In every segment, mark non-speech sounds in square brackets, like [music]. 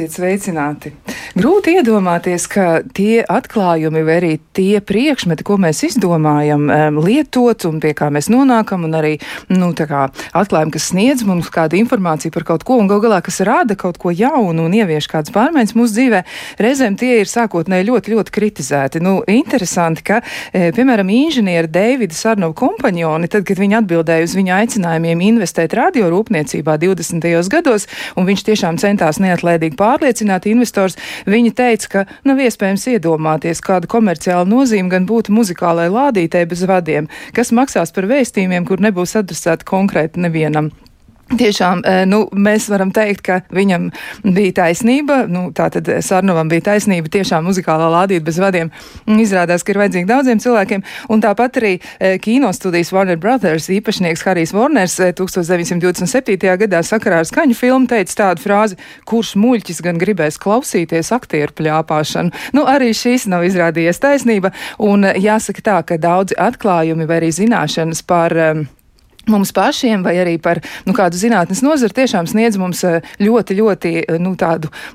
Esiet sveicināti! Grūti iedomāties, ka tie atklājumi vai arī tie priekšmeti, ko mēs izdomājam, lietot un pie kā mēs nonākam, un arī nu, atklājumi, kas sniedz mums kādu informāciju par kaut ko, un gal galā, kas rada kaut ko jaunu un ievieš kādas pārmaiņas mūsu dzīvē, reizēm tie ir sākotnēji ļoti, ļoti kritizēti. Nu, interesanti, ka, e, piemēram, inženieri Deivida Sarnova kompanjoni, tad, kad viņi atbildēja uz viņa aicinājumiem investēt radiorūpniecībā 20. gados, un viņš tiešām centās neatlēt iespējīgi pārliecināt investors, viņi teica, ka nav iespējams iedomāties, kāda komerciāla nozīme gan būtu muzikālai lādītei bez vadiem, kas maksās par vēstījumiem, kur nebūs adresēti konkrēti nevienam. Tiešām eh, nu, mēs varam teikt, ka viņam bija taisnība. Nu, Tātad Sarnovam bija taisnība. Tiešām muzikālā lādīta bez vadiem izrādās, ka ir vajadzīga daudziem cilvēkiem. Un tāpat arī eh, kino studijas Warner Brothers īpašnieks Harijs Warners 1927. Eh, gadā sakarā ar skaņu filmu teica tādu frāzi, kurš muļķis gan gribēs klausīties aktieru pļāpāšanu. Nu, arī šīs nav izrādījies taisnība. Un jāsaka tā, ka daudzi atklājumi vai arī zināšanas par um, mums pašiem, vai arī par nu, kādu zinātnes nozari, tiešām sniedz mums eh, ļoti, ļoti eh, nu,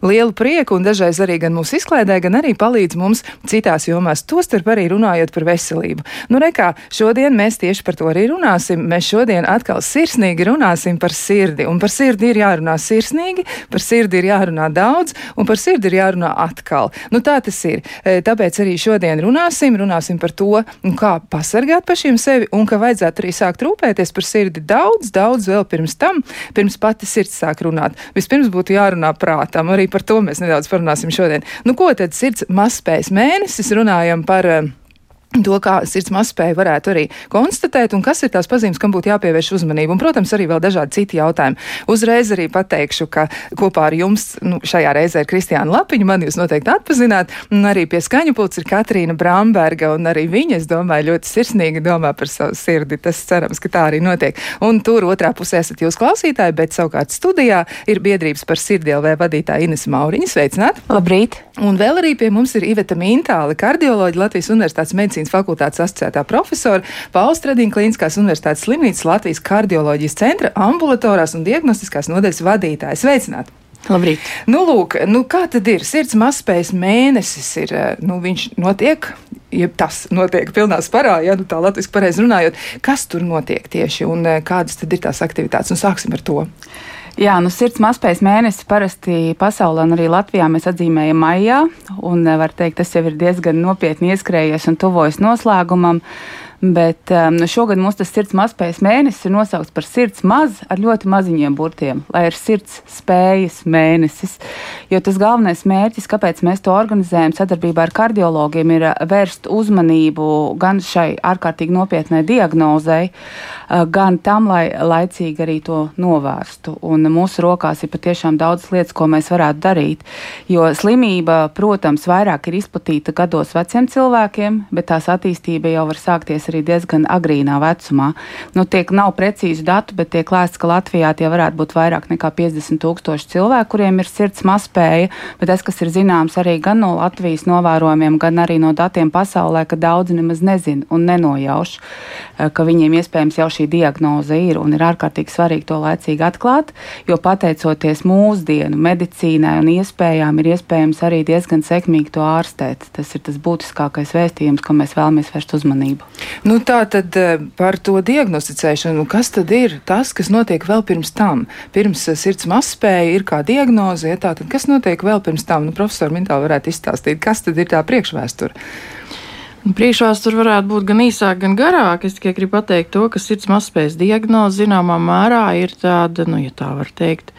lielu prieku un dažreiz arī gan mūsu izklaidē, gan arī palīdz mums citās jomās, tostarp arī runājot par veselību. Nu, rekā, šodien mēs tieši par to arī runāsim. Mēs šodien atkal sirsnīgi runāsim par sirdi, un par sirdi ir jārunā sirsnīgi, par sirdi ir jārunā daudz, un par sirdi ir jārunā atkal. Nu, tā tas ir. Eh, tāpēc arī šodien runāsim, runāsim par to, nu, kā pasargāt pašiem sevi, un ka vajadzētu arī sākt rūpēties par sirdi daudz, daudz vēl pirms tam, pirms pati sirds sāk runāt. Vispirms būtu jārunā prātam, arī par to mēs nedaudz parunāsim šodien. Nu, ko tad sirds mazspējas mēnesis runājam par? To, kā sirds mazspēja varētu arī konstatēt, un kas ir tās pazīmes, kam būtu jāpievērš uzmanība. Un, protams, arī vēl dažādi citi jautājumi. Uzreiz arī pateikšu, ka kopā ar jums nu, šajā reizē ir Kristiāna Lapiņa, man jūs noteikti atpazināt, un arī pie skaņu pults ir Katrīna Bramberga, un arī viņa, es domāju, ļoti sirsnīgi domā par savu sirdi. Tas cerams, ka tā arī notiek. Un tur otrā pusē esat jūs klausītāji, bet savukārt studijā ir biedrības par sirdielvē vadītāja Ines Mauriņa. Sveicināt! Labrīt! Un vēl arī pie mums ir Iveta Mintāli, kardioloģija Latvijas Universitātes medicīnas medicīnas fakultātes asociētā profesora, Pauls Stradīna Kliniskās universitātes slimnīcas Latvijas kardioloģijas centra ambulatorās un diagnostiskās nodaļas vadītājs. Sveicināt! Labrīt. Nu, lūk, nu, kā tad ir? Sirds mazspējas mēnesis ir, eh, nu, viņš notiek, ja tas notiek pilnā sparā, ja nu tā latviski pareizi runājot. Kas tur notiek tieši un eh, kādas tad ir tās aktivitātes? Un sāksim ar to. Jā, nu sirds mazspējas mēnesis parasti pasaulē un arī Latvijā mēs atzīmējam maijā, un var teikt, tas jau ir diezgan nopietni ieskrējies un tuvojas noslēgumam. Bet um, šogad mums tas sirds mazspējas mēnesis ir nosaukts par sirds maz ar ļoti maziņiem burtiem, lai ir sirds spējas mēnesis. Jo tas galvenais mērķis, kāpēc mēs to organizējam sadarbībā ar kardiologiem, ir uh, vērst uzmanību gan šai ārkārtīgi nopietnai diagnozei, uh, gan tam, lai laicīgi arī to novērstu. Un mūsu rokās ir patiešām daudz lietas, ko mēs varētu darīt. Jo slimība, protams, vairāk ir izplatīta gados veciem cilvēkiem, bet tās attīstība jau var sākties arī arī diezgan agrīnā vecumā. Nu, tiek nav precīzu datu, bet tiek lēsts, ka Latvijā tie varētu būt vairāk nekā 50 tūkstoši cilvēku, kuriem ir sirds mazspēja. Bet tas, kas ir zināms arī gan no Latvijas novērojumiem, gan arī no datiem pasaulē, ka daudzi nemaz nezina un nenojauš, eh, ka viņiem iespējams jau šī diagnoze ir un ir ārkārtīgi svarīgi to laicīgi atklāt, jo pateicoties mūsdienu medicīnai un iespējām, ir iespējams arī diezgan sekmīgi to ārstēt. Tas ir tas būtiskākais vēstījums, kam mēs vēlamies vērst uzmanību. Nu, tā tad eh, par to diagnosticēšanu, kas tad ir tas, kas notiek vēl pirms tam? Pirms eh, sirds mazspēja ir kā diagnoze, ja tā tad kas notiek vēl pirms tam? Nu, profesor Mintāli varētu izstāstīt, kas tad ir tā priekšvēsture? Nu, priekšvēsture varētu būt gan īsāka, gan garāka. Es tikai gribu pateikt to, ka sirds mazspējas diagnoze zināmā mērā ir tāda, nu, ja tā var teikt,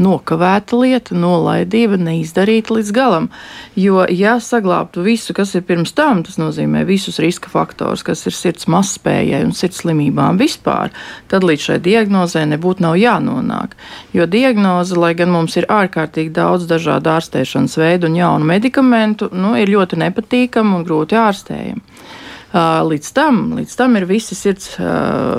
nokavēta lieta, nolaidība, neizdarīta līdz galam. Jo, ja saglabātu visu, kas ir pirms tam, tas nozīmē visus riska faktorus, kas ir sirds mazspējai un sirds slimībām vispār, tad līdz šai diagnozē nebūtu nav jānonāk. Jo diagnoze, lai gan mums ir ārkārtīgi daudz dažādu ārstēšanas veidu un jaunu medikamentu, nu, ir ļoti nepatīkama un grūti ārstējama. Līdz tam, līdz tam ir visi sirds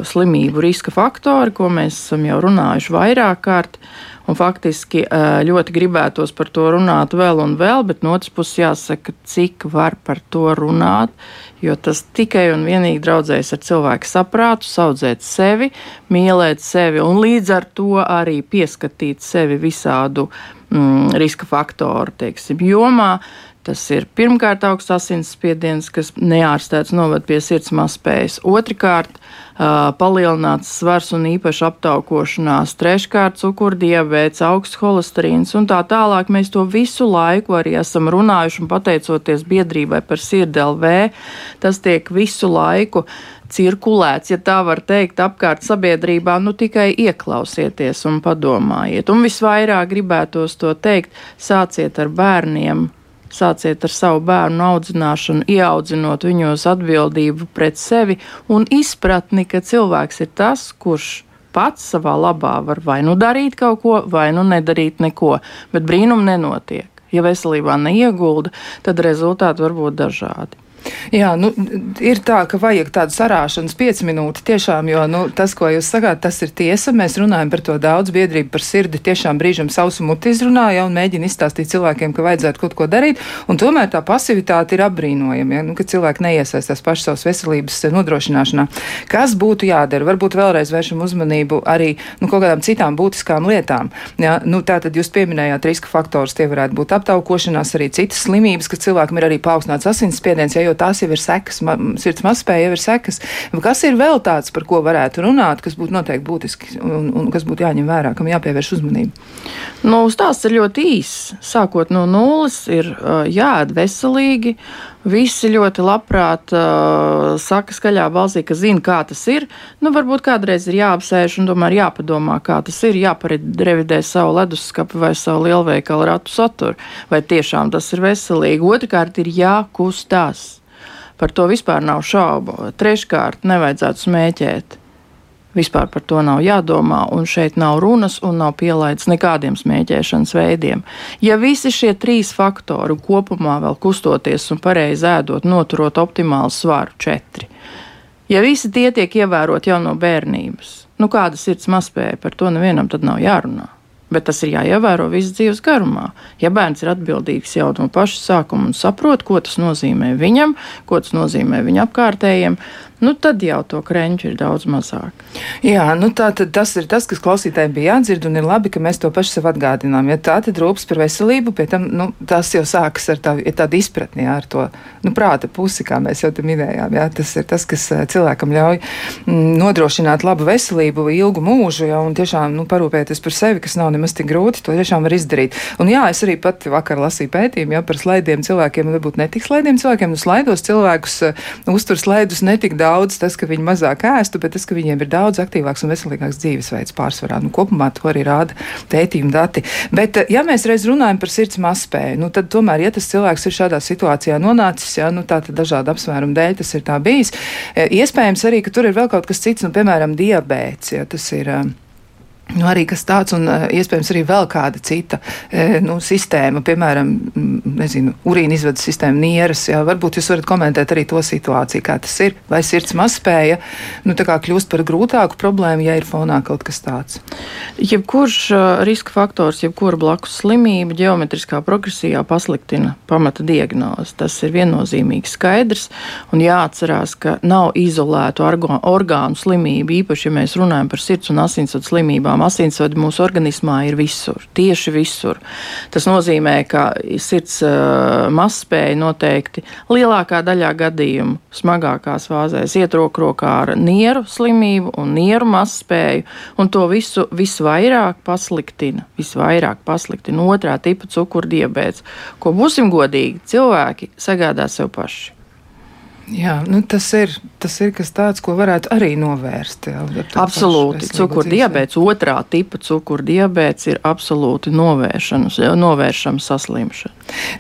slimību riska faktori, ko mēs esam jau runājuši vairāk kārt. Un faktiski ļoti gribētos par to runāt vēl un vēl, bet no otras puses jāsaka, cik var par to runāt, jo tas tikai un vienīgi draudzējas ar cilvēku saprātu, audzēt sevi, mīlēt sevi un līdz ar to arī pieskatīt sevi visādu mm, riska faktoru teiksim, jomā. Tas ir pirmkārt augsts asinsspiediens, kas neārstēts noved pie sirds mazspējas. Otrakārt, uh, palielināts svars un īpaši aptaukošanās. Treškārt, cukurdiabēts, augsts holesterīns un tā tālāk. Mēs to visu laiku arī esam runājuši un pateicoties biedrībai par sirdelv, tas tiek visu laiku cirkulēts, ja tā var teikt, apkārt sabiedrībā, nu tikai ieklausieties un padomājiet. Un visvairāk gribētos to teikt, sāciet ar bērniem Sāciet ar savu bērnu audzināšanu, ieaudzinot viņos atbildību pret sevi un izpratni, ka cilvēks ir tas, kurš pats savā labā var vai nu darīt kaut ko, vai nu nedarīt neko, bet brīnum nenotiek. Ja veselībā neiegulda, tad rezultāti var būt dažādi. Jā, nu, ir tā, ka vajag tādu sarāšanas pieci minūti tiešām, jo nu, tas, ko jūs sakāt, tas ir tiesa. Mēs runājam par to daudz, biedrība par sirdi tiešām brīžam sausu muti izrunāja un mēģina izstāstīt cilvēkiem, ka vajadzētu kaut ko darīt. Un tomēr tā pasivitāte ir apbrīnojama, ja? nu, ka cilvēki neiesaistās paši savas veselības nodrošināšanā. Kas būtu jādara? Varbūt vēlreiz vēršam uzmanību arī nu, kaut kādām citām būtiskām lietām. Ja? Nu, Tātad jūs pieminējāt riska faktors, tie varētu būt aptaukošanās, arī citas slimības, ka cilvēkam ir arī paaugstināts asinsspiediens. Ja, jo tās jau ir sekas, ma, sirds mazspēja jau ir sekas. Kas ir vēl tāds, par ko varētu runāt, kas būtu noteikti būtiski un, un kas būtu jāņem vērā, kam jāpievērš uzmanība? Nu, stāsts ir ļoti īss. Sākot no nulles, ir jāēd veselīgi. Visi ļoti labprāt uh, saka skaļā balsī, ka zina, kā tas ir. Nu, varbūt kādreiz ir jāapsēž un tomēr jāpadomā, kā tas ir. Jāparevidē savu leduskapu vai savu lielveikalu ratu saturu, vai tiešām tas ir veselīgi. Otrakārt, ir jākustās. Par to vispār nav šaubu. Treškārt, nevajadzētu smēķēt. Vispār par to nav jādomā, un šeit nav runas un nav pielaids nekādiem smēķēšanas veidiem. Ja visi šie trīs faktori kopumā vēl kustoties un pareizi ēdot, noturot optimālu svaru četri, ja visi tie tiek ievērot jau no bērnības, nu kāda sirds mazspēja par to nevienam tad nav jārunā. Bet tas ir jāievēro visas dzīves garumā. Ja bērns ir atbildīgs jau no paša sākuma un saprot, ko tas nozīmē viņam, ko tas nozīmē viņa apkārtējiem, nu tad jau to krenču ir daudz mazāk. Jā, nu tā tad tas ir tas, kas klausītājiem bija jādzird, un ir labi, ka mēs to paši sev atgādinām. Ja tā tad rūpes par veselību, pie tam nu, tas jau sākas ar tā, tādu izpratni, jā, ar to nu, prāta pusi, kā mēs jau te minējām. Jā, tas ir tas, kas eh, cilvēkam ļauj mm, nodrošināt labu veselību, ilgu mūžu, jā, un tiešām nu, parūpēties par sevi, kas nav nemaz tik grūti, to tiešām var izdarīt. Un jā, es arī pat vakar lasīju pētījumu jā, par slaidiem cilvēkiem, varbūt netik slaidiem cilvēkiem, nu slaidos cilvēkus uh, uztur slaidus netik daudz daudz tas, ka viņi mazāk ēstu, bet tas, ka viņiem ir daudz aktīvāks un veselīgāks dzīvesveids pārsvarā. Nu, kopumā to arī rāda pētījuma dati. Bet, ja mēs reiz runājam par sirds mazspēju, nu, tad tomēr, ja tas cilvēks ir šādā situācijā nonācis, ja, nu, tā tad dažādu apsvērumu dēļ tas ir tā bijis, e, iespējams arī, ka tur ir vēl kaut kas cits, nu, piemēram, diabēts, ja tas ir. Uh, Nu, arī kas tāds, un uh, iespējams arī vēl kāda cita uh, nu, sistēma, piemēram, nezinu, urīna izvedes sistēma, nieras. Jā, varbūt jūs varat komentēt arī to situāciju, kā tas ir. Vai sirds mazspēja nu, kļūst par grūtāku problēmu, ja ir fonā kaut kas tāds? Jebkurš uh, riska faktors, jebkura blakus slimība ģeometriskā progresijā pasliktina pamata diagnozi. Tas ir viennozīmīgi skaidrs, un jāatcerās, ka nav izolētu orgānu slimību, īpaši, ja mēs runājam par sirds un asinsvadu slimībām tiešām asinsvadi mūsu organismā ir visur, tieši visur. Tas nozīmē, ka sirds uh, mazspēja noteikti lielākā daļā gadījumu, smagākās fāzēs, iet roku rokā ar nieru slimību un nieru mazspēju, un to visu visvairāk pasliktina, visvairāk pasliktina otrā tipa cukurdiabēts, ko būsim godīgi, cilvēki sagādā sev paši. Jā, nu tas, ir, tas ir kas tāds, ko varētu arī novērst. Jā, absolūti. Cukurdiabēts, otrā tipa cukurdiabēts ir absolūti novēršama saslimšana.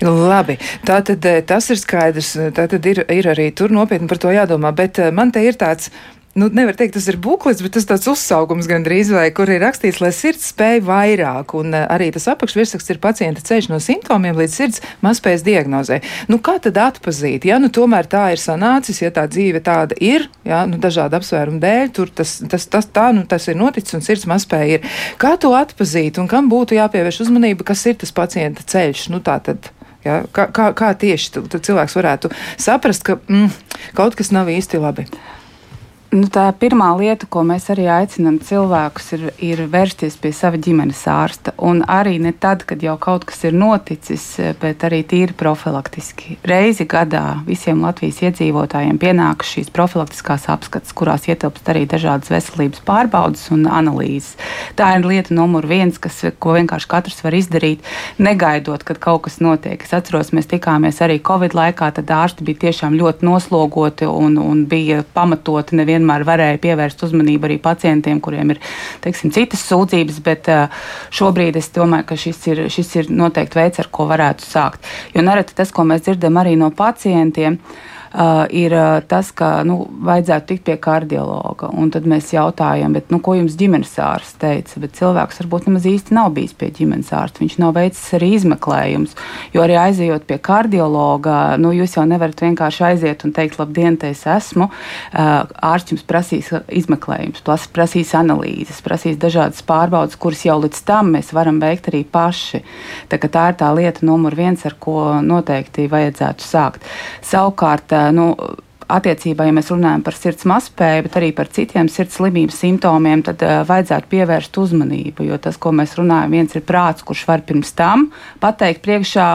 Labi, tā tad eh, tas ir skaidrs. Tā tad ir, ir arī tur nopietni par to jādomā. Bet eh, man te ir tāds nu, nevar teikt, tas ir buklets, bet tas tāds uzsaugums gandrīz vai, kur ir rakstīts, lai sirds spēj vairāk, un uh, arī tas apakšvirsraksts ir pacienta ceļš no simptomiem līdz sirds mazspējas diagnozē. Nu, kā tad atpazīt? Ja nu tomēr tā ir sanācis, ja tā dzīve tāda ir, ja, nu, dažādu apsvērumu dēļ, tur tas, tas, tas, tā, nu, tas ir noticis un sirds mazspēja ir. Kā to atpazīt un kam būtu jāpievērš uzmanība, kas ir tas pacienta ceļš? Nu, tā tad. Ja, kā, kā, kā tieši tu, tu cilvēks varētu saprast, ka mm, kaut kas nav īsti labi? Nu, tā pirmā lieta, ko mēs arī aicinām cilvēkus, ir, ir vērsties pie sava ģimenes ārsta. Un arī ne tad, kad jau kaut kas ir noticis, bet arī tīri profilaktiski. Reizi gadā visiem Latvijas iedzīvotājiem pienākas šīs profilaktiskās apskates, kurās ietilpst arī dažādas veselības pārbaudas un analīzes. Tā ir lieta numur viens, kas, ko vienkārši katrs var izdarīt, negaidot, kad kaut kas notiek. Es atceros, mēs tikāmies arī Covid laikā, tad ārsti bija tiešām ļoti noslogoti un, un bija pamatoti nevienmēr vienmēr varēja pievērst uzmanību arī pacientiem, kuriem ir teiksim, citas sūdzības, bet šobrīd es domāju, ka šis ir, šis ir noteikti veids, ar ko varētu sākt. Jo nereti tas, ko mēs dzirdam arī no pacientiem, ir uh, ir uh, tas, ka nu, vajadzētu tikt pie kardiologa. Un tad mēs jautājam, bet, nu, ko jums ģimenes ārsts teica. Bet cilvēks varbūt nemaz īsti nav bijis pie ģimenes ārsta. Viņš nav veicis arī izmeklējumus. Jo arī aizejot pie kardiologa, nu, jūs jau nevarat vienkārši aiziet un teikt, labdien, te es esmu. Uh, ārsts jums prasīs izmeklējumus, prasīs analīzes, prasīs dažādas pārbaudas, kuras jau līdz tam mēs varam veikt arī paši. Tā, tā ir tā lieta numur viens, ar ko noteikti vajadzētu sākt. Savukārt, nu, attiecībā, ja mēs runājam par sirds mazspēju, bet arī par citiem sirds slimības simptomiem, tad uh, vajadzētu pievērst uzmanību. Jo tas, ko mēs runājam, viens ir prāts, kurš var pirms tam pateikt priekšā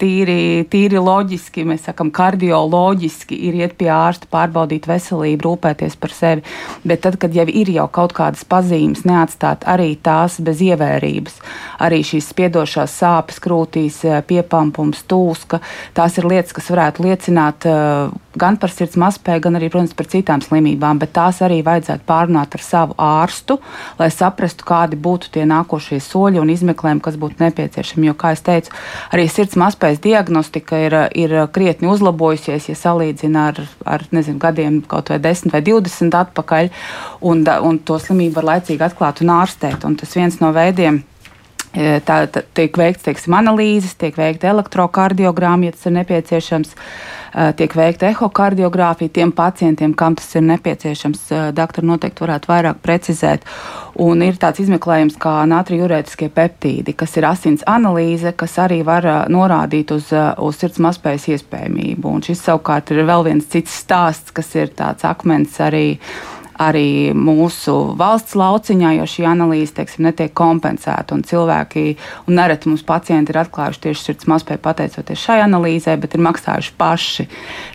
tīri, tīri loģiski, mēs sakam, kardioloģiski ir iet pie ārsta, pārbaudīt veselību, rūpēties par sevi. Bet tad, kad jau ir jau kaut kādas pazīmes, neatstāt arī tās bez ievērības, arī šīs spiedošās sāpes krūtīs, piepampums, tūska, tās ir lietas, kas varētu liecināt uh, gan par sirds mazspēju, gan arī, protams, par citām slimībām, bet tās arī vajadzētu pārunāt ar savu ārstu, lai saprastu, kādi būtu tie nākošie soļi un izmeklējumi, kas būtu nepieciešami. Jo, kā jau teicu, arī sirds mazspējas diagnostika ir, ir krietni uzlabojusies, ja salīdzina ar, ar nezinu, gadiem kaut vai 10 vai 20 atpakaļ, un, un to slimību var laicīgi atklāt un ārstēt. Un tas viens no veidiem, e, Tā, tā tiek veikts teiksim, analīzes, tiek veikta elektrokardiogramma, ja tas ir nepieciešams. Uh, tiek veikta ehokardiogrāfija tiem pacientiem, kam tas ir nepieciešams. Eh, doktori noteikti varētu vairāk precizēt. Un ir tāds izmeklējums kā natriurētiskie peptīdi, kas ir asins analīze, kas arī var eh, norādīt uz, uz sirds mazspējas iespējamību. Un šis savukārt ir vēl viens cits stāsts, kas ir tāds akmens arī arī mūsu valsts lauciņā, jo šī analīze teiksim, netiek kompensēta. Un cilvēki, un nereti mums pacienti ir atklājuši tieši sirds mazspēju pateicoties šai analīzē, bet ir maksājuši paši.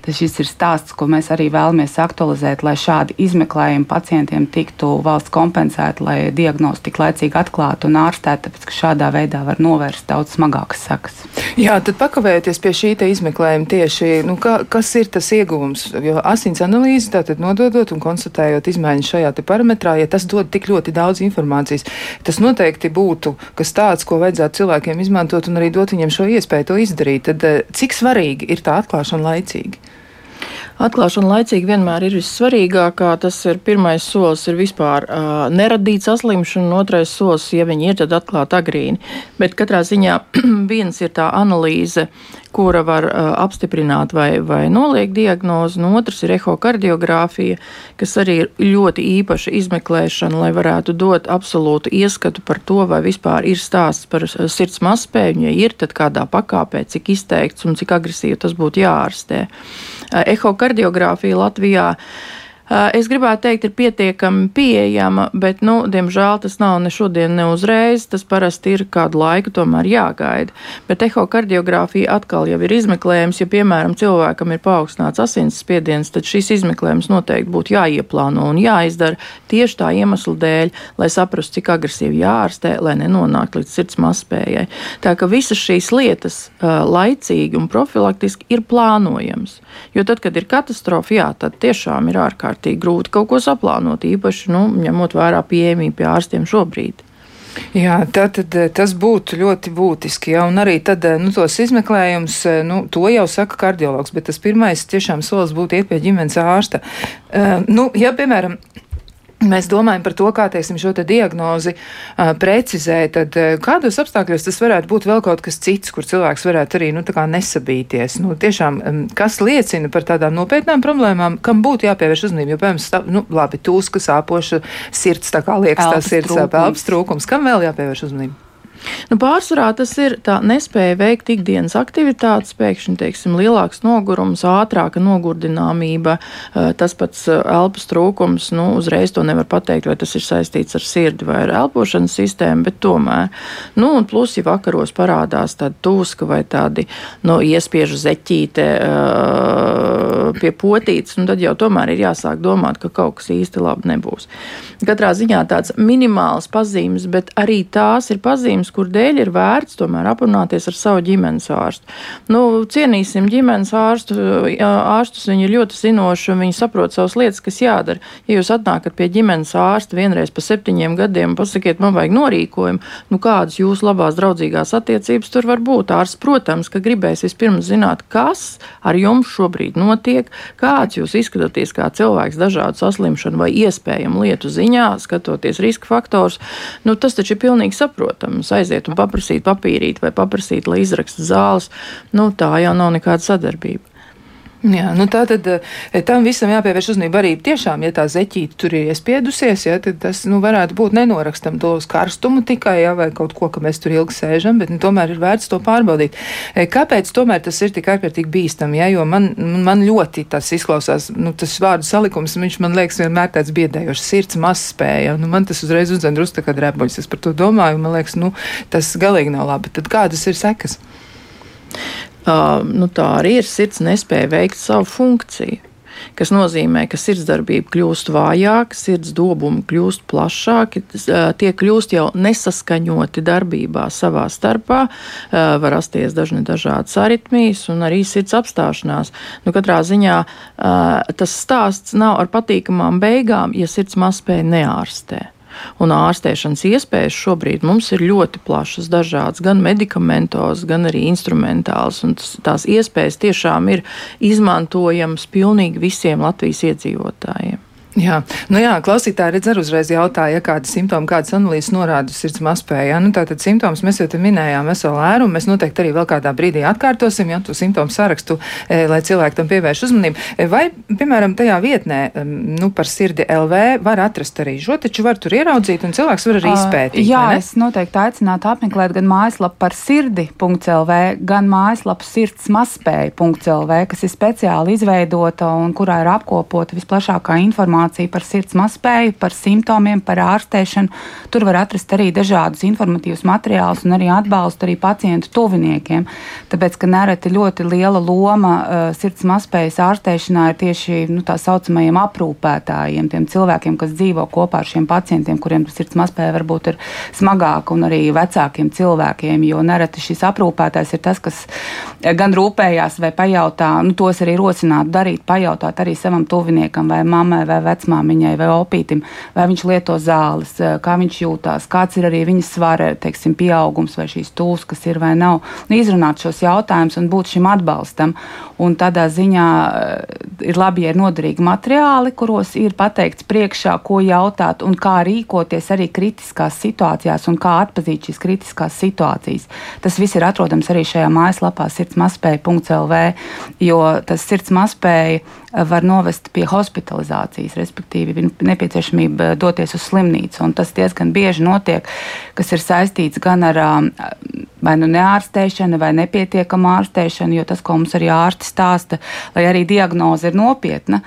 Tas ir stāsts, ko mēs arī vēlamies aktualizēt, lai šādi izmeklējumi pacientiem tiktu valsts kompensēti, lai diagnozi tik laicīgi atklātu un ārstētu, tāpēc ka šādā veidā var novērst daudz smagākas sakas. Jā, tad pakavējoties pie šī izmeklējuma tieši, nu, ka, kas ir tas ieguvums? Jo asins analīze tātad nododot un konstatējot izmaiņas šajā parametrā, ja tas dod tik ļoti daudz informācijas, tas noteikti būtu kas tāds, ko vajadzētu cilvēkiem izmantot un arī dot viņiem šo iespēju to izdarīt. Tad eh, cik svarīgi ir tā atklāšana laicīgi? Atklāšana laicīgi vienmēr ir vissvarīgākā. Tas ir pirmais solis, ir vispār uh, neradīt saslimšanu, un otrais solis, ja viņi ir, tad atklāt agrīni. Bet katrā ziņā [clears throat] viens ir tā analīze, kura var uh, apstiprināt vai, vai noliegt diagnozi, un otrs ir ehokardiogrāfija, kas arī ir ļoti īpaša izmeklēšana, lai varētu dot absolūtu ieskatu par to, vai vispār ir stāsts par sirds mazspēju, ja ir, tad kādā pakāpē, cik izteikts un cik agresīvi tas būtu jāārstē. Uh, ehokardiogrāfija Latvijā Es gribētu teikt, ir pietiekami pieejama, bet, nu, diemžēl tas nav ne šodien, ne uzreiz. Tas parasti ir kādu laiku tomēr jāgaida. Bet ehokardiogrāfija atkal jau ir izmeklējums. Ja, piemēram, cilvēkam ir paaugstināts asinsspiediens, tad šis izmeklējums noteikti būtu jāieplāno un jāizdara tieši tā iemesla dēļ, lai saprastu, cik agresīvi jārastē, lai nenonāktu līdz sirds mazspējai. Tā ka visas šīs lietas laicīgi un profilaktiski ir plānojams. Jo tad, kad ir katastrofa, jā, tad tiešām ir ārkārtīgi ārkārtīgi grūti kaut ko saplānot, īpaši nu, ņemot vērā pieejamību pie ārstiem šobrīd. Jā, tad, tad tas būtu ļoti būtiski. Ja, un arī tad, nu, tos izmeklējums, nu, to jau saka kardiologs, bet tas pirmais tiešām solis būtu iet pie ģimenes ārsta. Uh, nu, ja, piemēram, Mēs domājam par to, kā teiksim, šo te diagnozi uh, precizēt, tad uh, kādos apstākļos tas varētu būt vēl kaut kas cits, kur cilvēks varētu arī nu, nesabīties. Nu, tiešām, um, kas liecina par tādām nopietnām problēmām, kam būtu jāpievērš uzmanība. Jo, piemēram, nu, labi, tūska, sāpoša sirds, tā kā liekas, tas ir elpas trūkums. Kam vēl jāpievērš uzmanība? Nu, pārsvarā tas ir tā nespēja veikt ikdienas aktivitātes, pēkšņi teiksim, lielāks nogurums, ātrāka nogurdināmība, eh, tas pats eh, elpas trūkums. Nu, uzreiz to nevar pateikt, vai tas ir saistīts ar sirdi vai ar elpošanas sistēmu, bet tomēr. Nu, un plus, ja vakaros parādās tāda tūska vai tādi nu, iespiežu zeķīte eh, pie potītes, nu, tad jau tomēr ir jāsāk domāt, ka kaut kas īsti labi nebūs. Katrā ziņā tāds minimāls pazīmes, bet arī tās ir pazīmes, kur dēļ ir vērts tomēr aprunāties ar savu ģimenes ārstu. Nu, cienīsim ģimenes ārstu, ārstus, viņi ir ļoti zinoši un viņi saprot savas lietas, kas jādara. Ja jūs atnākat pie ģimenes ārsta vienreiz pa septiņiem gadiem un pasakiet, man vajag norīkojumu, nu kādas jūsu labās draudzīgās attiecības tur var būt. Ārsts, protams, ka gribēs vispirms zināt, kas ar jums šobrīd notiek, kāds jūs izskatāties kā cilvēks dažādu saslimšanu vai iespējamu lietu ziņā, skatoties riska faktors, nu tas taču ir pilnīgi saprotams aiziet un paprasīt papīrīt vai paprasīt, lai izraksta zāles, nu, tā jau nav nekāda sadarbība. Jā, nu tā tad eh, tam visam jāpievērš uzmanība arī tiešām, ja tā zeķīte tur ir iespiedusies, ja, tad tas nu, varētu būt nenorakstam to uz karstumu tikai, ja, vai kaut ko, ka mēs tur ilgi sēžam, bet nu, tomēr ir vērts to pārbaudīt. Eh, kāpēc tomēr tas ir tik ārkārtīgi bīstami, ja, jo man, man ļoti tas izklausās, nu, tas vārdu salikums, viņš man liekas vienmēr tāds biedējošs, sirds mazspēja, nu, man tas uzreiz uzdzen drusku kā drebuļs, es par to domāju, man liekas, nu, tas galīgi nav labi. Tad kādas ir sekas? Nu, tā arī ir sirds nespēja veikt savu funkciju. Tas nozīmē, ka sirdsdarbība kļūst vājāka, sirds dobumi kļūst plašāki, tie kļūst jau nesaskaņoti darbībā savā starpā, var rasties dažni dažādas aritmijas un arī sirds apstāšanās. Nu, katrā ziņā tas stāsts nav ar patīkamām beigām, ja sirds mazspēja neārstē. Un ārstēšanas iespējas šobrīd mums ir ļoti plašas, dažādas, gan medikamentos, gan arī instrumentāls. Tās iespējas tiešām ir izmantojamas pilnīgi visiem Latvijas iedzīvotājiem. Jā, nu jā, klausītāji redz arī uzreiz jautāja, ja kādi simptomi, kādas analīzes norāda sirds mazspēja. Nu, tātad simptomus mēs jau te minējām veselu ēru, mēs noteikti arī vēl kādā brīdī atkārtosim, ja tu simptomu sarakstu, e, lai cilvēki tam pievērš uzmanību. E, vai, piemēram, tajā vietnē, nu, par sirdi LV var atrast arī šo, taču var tur ieraudzīt, un cilvēks var arī izpētīt. Uh, jā, es noteikti aicinātu apmeklēt gan mājaslapu par sirdi.lv, gan mājaslapu sirds mazspēja.lv, kas ir speciāli izveidota un kurā ir apkopota visplašākā informācija informāciju par sirds mazspēju, par simptomiem, par ārstēšanu. Tur var atrast arī dažādus informatīvus materiālus un arī atbalstu arī pacientu tuviniekiem. Tāpēc, ka nereti ļoti liela loma uh, sirds mazspējas ārstēšanā ir tieši nu, tā saucamajiem aprūpētājiem, tiem cilvēkiem, kas dzīvo kopā ar šiem pacientiem, kuriem sirds mazspēja varbūt ir smagāka, un arī vecākiem cilvēkiem, jo nereti šis aprūpētājs ir tas, kas gan rūpējās vai pajautā, nu, tos arī rosinātu darīt, pajautāt arī savam tuviniekam vai mammai vai vecmāmiņai vai opītim, vai viņš lieto zāles, eh, kā viņš jūtās, kāds ir arī viņas svara, teiksim, pieaugums vai šīs tūs, kas ir vai nav. Nu, izrunāt šos jautājumus un būt šim atbalstam. Un tādā ziņā eh, ir labi, ja ir noderīgi materiāli, kuros ir pateikts priekšā, ko jautāt un kā rīkoties arī kritiskās situācijās un kā atpazīt šīs kritiskās situācijas. Tas viss ir atrodams arī šajā mājaslapā sirdsmaspēja.lv, jo tas sirds mazspēja var novest pie hospitalizācijas, respektīvi nepieciešamība doties uz slimnīcu. Un tas diezgan bieži notiek, kas ir saistīts gan ar vai nu neārstēšanu, vai nepietiekamu ārstēšanu, jo tas, ko mums arī ārsti stāsta, lai arī diagnoze ir nopietna,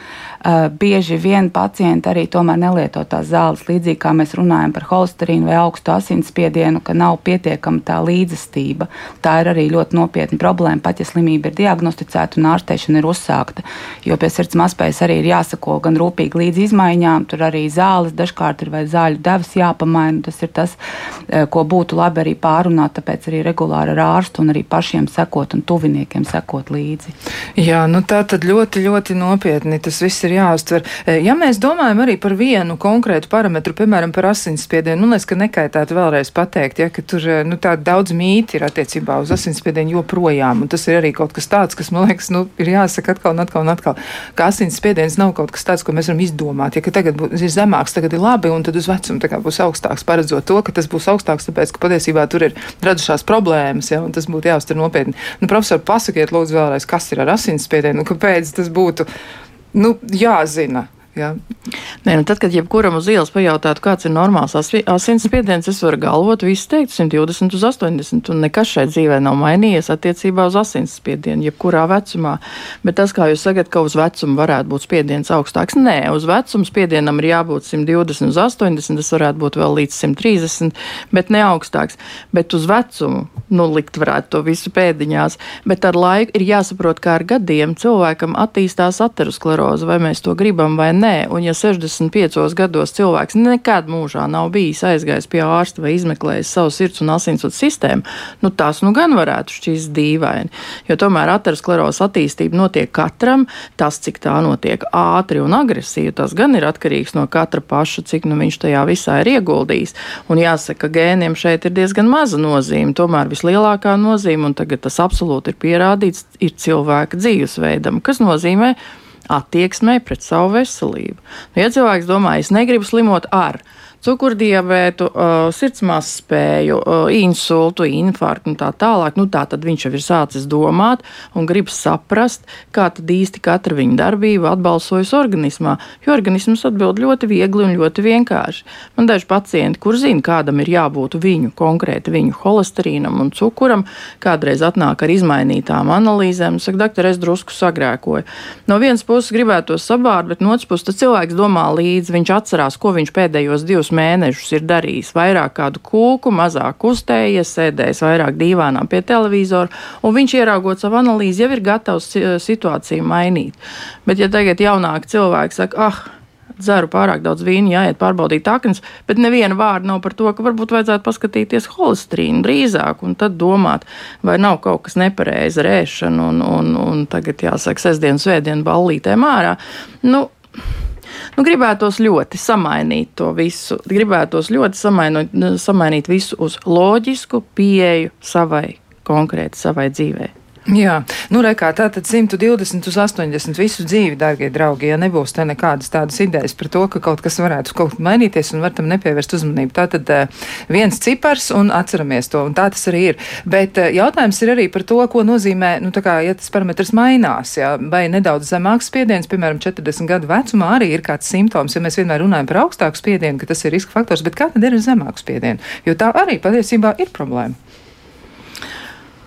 bieži vien pacienti arī tomēr nelieto tās zāles, līdzīgi kā mēs runājam par holesterīnu vai augstu asinsspiedienu, ka nav pietiekama tā līdzestība. Tā ir arī ļoti nopietna problēma, pat ja slimība ir diagnosticēta un ārstēšana ir uzsākta, jo pie sirds mazspējas arī ir jāsako gan rūpīgi līdz izmaiņām, tur arī zāles dažkārt ir vai zāļu devas jāpamaina. Tas ir tas, ko būtu labi arī pārunāt, tāpēc arī regulāri ar ārstu un arī pašiem sekot un tuviniekiem sekot līdzi. Jā, nu tā tad ļoti, ļoti nopietni tas viss ir jāuztver. Ja mēs domājam arī par vienu konkrētu parametru, piemēram, par asinsspiedienu, nu, es ka nekaitētu vēlreiz pateikt, ja, ka tur nu, tā daudz mīti ir attiecībā uz asinsspiedienu joprojām, un tas ir arī kaut kas tāds, kas, man liekas, nu, ir jāsaka atkal un atkal un atkal, ka asinsspiediens nav kaut kas tāds, ko mēs varam izdomāt. Ja tagad būs, ir zemāks, tagad ir labi, un tad uz vecumu būs augstāks, paredzot to, ka tas būs augstāks, tāpēc, ka patiesībā tur ir radušās problēmas, ja, un tas būtu jāuztver nopietni. Nu, profesor, pasakiet lūdzu vēlreiz, kas ir ar asinsspiedienu, un kāpēc tas būtu nu, jāzina. Jā. Nē, nu tad, kad jebkuram uz ielas pajautātu, kāds ir normāls asinsspiediens, es varu galvot, viss teikt 120 uz 80, un nekas šai dzīvē nav mainījies attiecībā uz asinsspiedienu, jebkurā vecumā. Bet tas, kā jūs sakat, ka uz vecumu varētu būt spiediens augstāks, nē, uz vecumu spiedienam ir jābūt 120 uz 80, tas varētu būt vēl līdz 130, bet ne augstāks. Bet uz vecumu, nu, likt varētu to visu pēdiņās, bet ar laiku ir jāsaprot, kā ar gadiem cilvēkam attīstās ateroskleroze, vai mēs to gribam vai ne nē, un ja 65 gados cilvēks nekad mūžā nav bijis aizgājis pie ārsta vai izmeklējis savu sirds un asinsvadu sistēmu, nu tas nu gan varētu šķist dīvaini. Jo tomēr aterosklerozes attīstība notiek katram, tas, cik tā notiek ātri un agresīvi, tas gan ir atkarīgs no katra paša, cik nu viņš tajā visā ir ieguldījis. Un jāsaka, ka gēniem šeit ir diezgan maza nozīme, tomēr vislielākā nozīme, un tagad tas absolūti ir pierādīts, ir cilvēka dzīvesveidam, kas nozīmē, ka attieksmei pret savu veselību. Nu, ja cilvēks domā, es negribu slimot ar, cukurdiabētu, uh, sirdsmās spēju, uh, insultu, infarktu un tā tālāk. Nu, tā tad viņš jau ir sācis domāt un grib saprast, kā tad īsti katra viņa darbība atbalsojas organismā. Jo organisms atbild ļoti viegli un ļoti vienkārši. Man daži pacienti, kur zina, kādam ir jābūt viņu konkrēti viņu holesterīnam un cukuram, kādreiz atnāk ar izmainītām analīzēm, saka, doktor, es drusku sagrēkoju. No vienas puses gribētu to sabārt, bet no otras puses cilvēks domā līdzi, viņš atcerās, ko viņš pēdējos divus mēnešus ir darījis vairāk kādu kūku, mazāk kustējies, sēdējis vairāk dīvānā pie televizora, un viņš ieraugot savu analīzi, jau ir gatavs situāciju mainīt. Bet, ja tagad jaunāki cilvēki saka, ah, dzeru pārāk daudz vīna, jāiet pārbaudīt aknas, bet neviena vārda nav par to, ka varbūt vajadzētu paskatīties holesterīnu drīzāk un tad domāt, vai nav kaut kas nepareizi ar ēšanu un, un, un tagad jāsaka sestdien, svētdien ballītēm ārā. Nu, Nu, gribētos ļoti samainīt to visu. Gribētos ļoti samainot, samainīt visu uz loģisku pieeju savai konkrēti savai dzīvei. Jā, nu, rekā, tā tad 120 uz 80 visu dzīvi, darbie draugi, ja nebūs te nekādas tādas idejas par to, ka kaut kas varētu kaut kā mainīties un var tam nepievērst uzmanību. Tā tad uh, viens cipars un atceramies to, un tā tas arī ir. Bet uh, jautājums ir arī par to, ko nozīmē, nu, tā kā, ja tas parametrs mainās, jā, vai nedaudz zemāks spiediens, piemēram, 40 gadu vecumā arī ir kāds simptoms, ja mēs vienmēr runājam par augstāku spiedienu, ka tas ir riska faktors, bet kā tad ir ar zemāku spiedienu? Jo tā arī patiesībā ir problēma.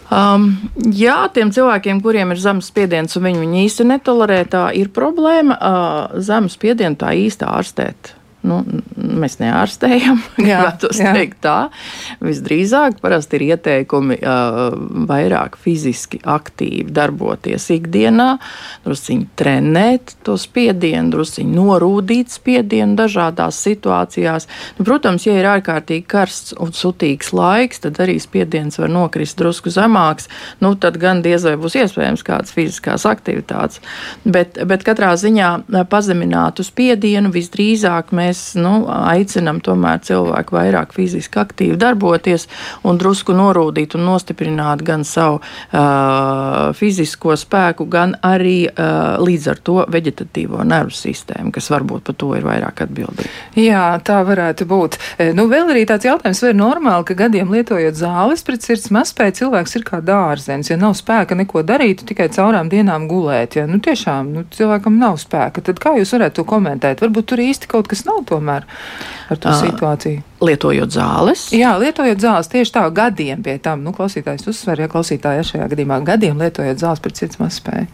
Um, jā, tiem cilvēkiem, kuriem ir zemes spiediens un viņi viņu īsti netolerē, tā ir problēma. Uh, zemes spiedienu tā īsti ārstēt Nu, mēs neārstējam, [laughs] gribētu teikt tā. Visdrīzāk parasti ir ieteikumi uh, vairāk fiziski aktīvi darboties ikdienā, drusciņi trenēt to spiedienu, drusciņi norūdīt spiedienu dažādās situācijās. Nu, protams, ja ir ārkārtīgi karsts un sutīgs laiks, tad arī spiediens var nokrist drusku zemāks. Nu, tad gan diez vai būs iespējams kādas fiziskās aktivitātes. Bet, bet katrā ziņā pazeminātu spiedienu visdrīzāk mēs mēs nu, aicinām tomēr cilvēku vairāk fiziski aktīvi darboties un drusku norūdīt un nostiprināt gan savu uh, fizisko spēku, gan arī uh, līdz ar to veģetatīvo nervu sistēmu, kas varbūt par to ir vairāk atbildīga. Jā, tā varētu būt. Nu, vēl arī tāds jautājums, vai ir normāli, ka gadiem lietojot zāles pret sirds mazspēju, cilvēks ir kā dārzens, ja nav spēka neko darīt, tikai caurām dienām gulēt. Ja nu, tiešām nu, cilvēkam nav spēka, tad kā jūs varētu to komentēt? Varbūt tur īsti kaut kas nav tomēr ar to uh, situāciju. Lietojot zāles? Jā, lietojot zāles tieši tā gadiem pie tam. Nu, klausītājs uzsver, ja klausītāja šajā gadījumā gadiem lietojot zāles pret sirds mazspēju.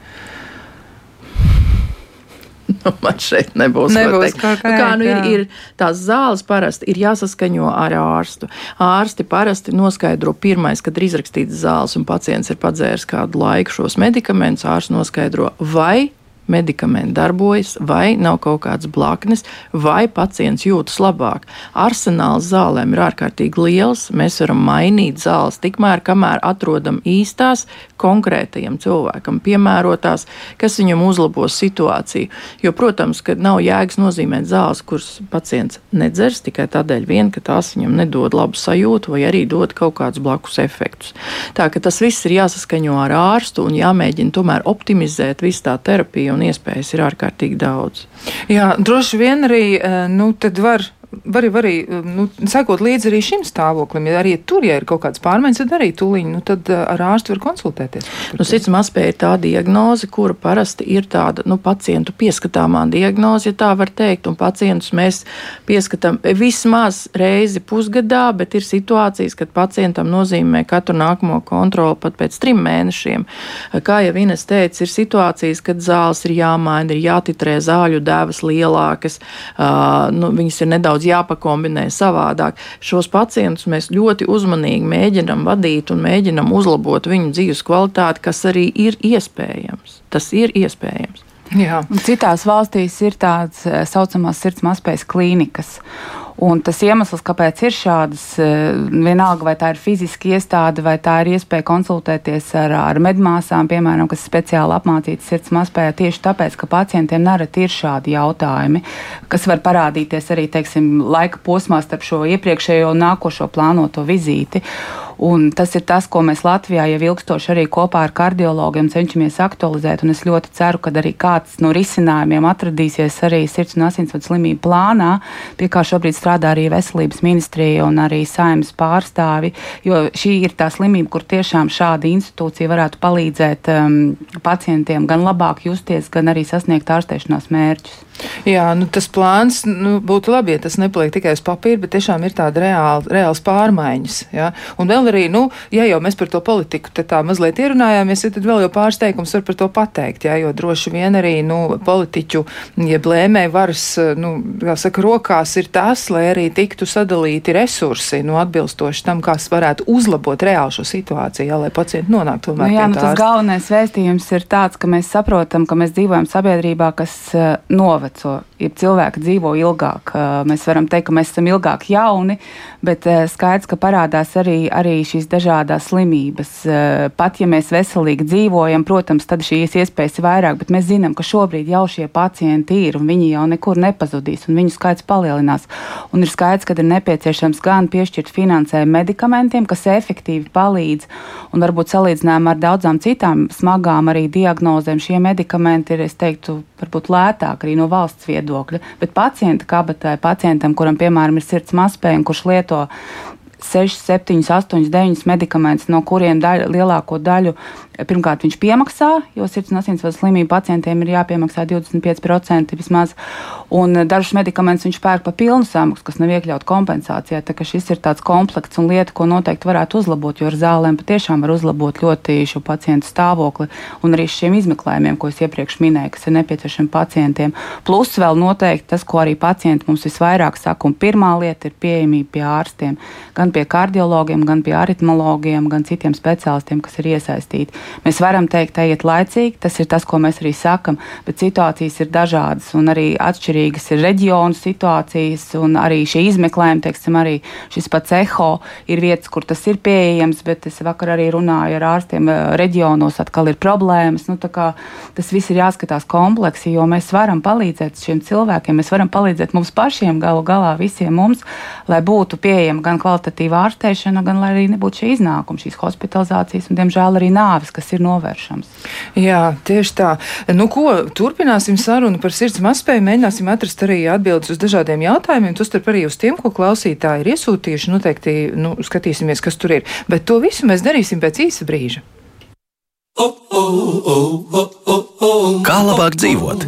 [laughs] Nu, man šeit nebūs, nebūs kā, kā, nu, kā nu, ir, ir tās zāles parasti ir jāsaskaņo ar ārstu. Ārsti parasti noskaidro pirmais, kad ir izrakstīts zāles un pacients ir padzēris kādu laiku šos medikamentus. Ārsts noskaidro, vai medikamenti darbojas, vai nav kaut kādas blaknes, vai pacients jūtas labāk. Arsenāls zālēm ir ārkārtīgi liels. Mēs varam mainīt zāles tikmēr, kamēr atrodam īstās konkrētajam cilvēkam piemērotās, kas viņam uzlabos situāciju. Jo, protams, ka nav jēgas nozīmēt zāles, kuras pacients nedzers tikai tādēļ, vien, ka tās viņam nedod labu sajūtu vai arī dod kaut kādus blakus efektus. Tā ka tas viss ir jāsaskaņo ar ārstu un jāmēģina tomēr optimizēt visu tā terapiju un iespējas ir ārkārtīgi daudz. Jā, droši vien arī, eh, nu, var var, var arī nu, sekot līdzi arī šim stāvoklim. Ja arī tur ja ir kaut kādas pārmaiņas, tad arī tūlīt nu, tad uh, ar ārstu var konsultēties. Nu, Sirdsmaspēja ir tā diagnoze, kura parasti ir tāda nu, pacientu pieskatāmā diagnoze, ja tā var teikt. Pacientus mēs pieskatām vismaz reizi pusgadā, bet ir situācijas, kad pacientam nozīmē katru nākamo kontroli pat pēc trim mēnešiem. Kā jau Ines teica, ir situācijas, kad zāles ir jāmaina, ir jātitrē zāļu devas lielākas, uh, nu, viņas ir nedaudz nedaudz jāpakombinē savādāk. Šos pacientus mēs ļoti uzmanīgi mēģinam vadīt un mēģinam uzlabot viņu dzīves kvalitāti, kas arī ir iespējams. Tas ir iespējams. Jā. Un citās valstīs ir tādas tā eh, saucamās sirds mazspējas klīnikas. Un tas iemesls, kāpēc ir šādas, eh, vienalga vai tā ir fiziska iestāde, vai tā ir iespēja konsultēties ar, ar medmāsām, piemēram, kas speciāli apmācītas sirds mazspējā, tieši tāpēc, ka pacientiem nereti ir šādi jautājumi, kas var parādīties arī, teiksim, laika posmā starp šo iepriekšējo un nākošo plānoto vizīti. Un tas ir tas, ko mēs Latvijā jau ilgstoši arī kopā ar kardiologiem cenšamies aktualizēt. Es ļoti ceru, ka arī kāds no risinājumiem atradīsies arī sirds un asinsvadu slimību plānā, pie kā šobrīd strādā arī veselības ministrija un arī saimnes pārstāvi. Jo šī ir tā slimība, kur tiešām šāda institūcija varētu palīdzēt um, pacientiem gan labāk justies, gan arī sasniegt ārstēšanās mērķus. Jā, nu, tas plāns nu, būtu labi, ja tas nepaliek tikai uz papīra, bet tiešām ir tāda reāla, reāls pārmaiņas. Ja? Un vēl arī, nu, ja jau mēs par to politiku tā mazliet ierunājāmies, ja tad vēl jau pāris teikums var par to pateikt, ja? jo droši vien arī nu, politiķu, ja blēmē varas, nu, kā saka, rokās ir tas, lai arī tiktu sadalīti resursi, nu, atbilstoši tam, kas varētu uzlabot reāli šo situāciju, ja? lai pacienti nonāktu tomēr. Nu, jā, nu, tas galvenais vēstījums ir tāds, ka mēs saprotam, ka mēs dzīvojam sabiedrībā, kas uh, novada noveco, ja cilvēki dzīvo ilgāk. Mēs varam teikt, ka mēs esam ilgāk jauni, bet skaidrs, ka parādās arī, arī šīs dažādas slimības. Pat ja mēs veselīgi dzīvojam, protams, tad šīs iespējas ir vairāk, bet mēs zinām, ka šobrīd jau šie pacienti ir un viņi jau nekur nepazudīs un viņu skaits palielinās. Un ir skaidrs, ka ir nepieciešams gan piešķirt finansējumu medikamentiem, kas efektīvi palīdz un varbūt salīdzinājumā ar daudzām citām smagām arī diagnozēm šie medikamenti ir, es teiktu, varbūt lētāk arī no valsts viedokļa. Bet pacienta kabatai, pacientam, kuram, piemēram, ir sirds mazspēja un kurš lieto 6, 7, 8, 9 medikamentus, no kuriem daļa, lielāko daļu Pirmkārt, viņš piemaksā, jo sirds un asinsvadu slimību pacientiem ir jāpiemaksā 25% vismaz, un dažus medikamentus viņš pērk par pilnu samaksu, kas nav iekļauts kompensācijā. Tā kā šis ir tāds komplekts un lieta, ko noteikti varētu uzlabot, jo ar zālēm patiešām var uzlabot ļoti šo pacientu stāvokli un arī šiem izmeklējumiem, ko es iepriekš minēju, kas ir nepieciešami pacientiem. Plus vēl noteikti tas, ko arī pacienti mums visvairāk saka, un pirmā lieta ir pieejamība pie ārstiem, gan pie kardiologiem, gan pie aritmologiem, gan citiem speciālistiem, kas ir iesaistīti. Mēs varam teikt, ejiet laicīgi, tas ir tas, ko mēs arī sakam, bet situācijas ir dažādas un arī atšķirīgas ir reģionu situācijas un arī šie izmeklējumi, teiksim, arī šis pats eho ir vietas, kur tas ir pieejams, bet es vakar arī runāju ar ārstiem eh, reģionos, atkal ir problēmas. Nu, tas viss ir jāskatās kompleksi, jo mēs varam palīdzēt šiem cilvēkiem, mēs varam palīdzēt mums pašiem galu galā visiem mums, lai būtu pieejama gan kvalitatīva ārstēšana, gan arī nebūtu šie iznākumi, šīs hospitalizācijas un, diemžēl, arī nāves, kas ir novēršams. Jā, tieši tā. Nu, ko, turpināsim sarunu par sirds mazspēju, mēģināsim atrast arī atbildes uz dažādiem jautājumiem, tostarp arī uz tiem, ko klausītāji ir iesūtījuši. Noteikti nu, skatīsimies, kas tur ir. Bet to visu mēs darīsim pēc īsa brīža. Kā labāk dzīvot?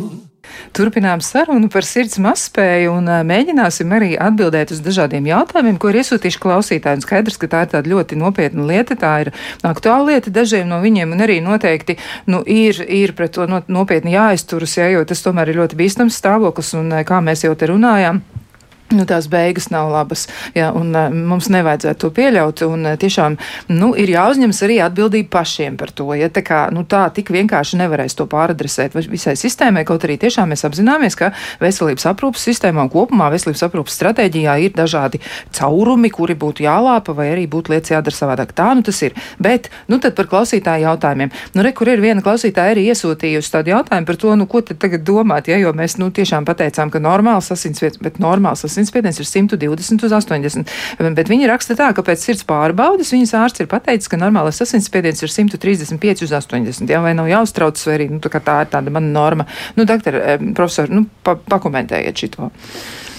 Turpinām sarunu par sirds mazspēju un mēģināsim arī atbildēt uz dažādiem jautājumiem, ko ir iesūtījuši klausītāji. Un skaidrs, ka tā ir tāda ļoti nopietna lieta, tā ir aktuāla lieta dažiem no viņiem, un arī noteikti nu, ir, ir pret to nopietni jāizturas, ja, jo tas tomēr ir ļoti bīstams stāvoklis, un kā mēs jau te runājām. Nu, tās beigas nav labas. Jā, un, uh, mums nevajadzētu to pieļaut. Un, uh, tiešām nu, ir jāuzņemas arī atbildība pašiem par to. Ja, tā, kā, nu, tā tik vienkārši nevarēs to pāradresēt visai sistēmai, kaut arī tiešām mēs apzināmies, ka veselības aprūpas sistēmā un kopumā veselības aprūpas stratēģijā ir dažādi caurumi, kuri būtu jālāpa vai arī būtu lietas jādara savādāk. Tā nu tas ir. Bet nu, par klausītāju jautājumiem. Nu, re, kur ir viena klausītāja arī iesūtījusi tādu jautājumu par to, nu, ko tad tagad domāt, ja, jo mēs nu, tiešām pateicām, ka normāls asinsvietas, bet normāls asinsvietas asinsspiediens ir 120 uz 80. Bet viņi raksta tā, ka pēc sirds pārbaudes viņas ārsts ir pateicis, ka normālais asinsspiediens ir 135 uz 80. Jā, vai nav jāuztraucas, vai arī nu, tā, tā ir tāda mana norma. Nu, doktor, profesor, nu, pa, pakomentējiet šito.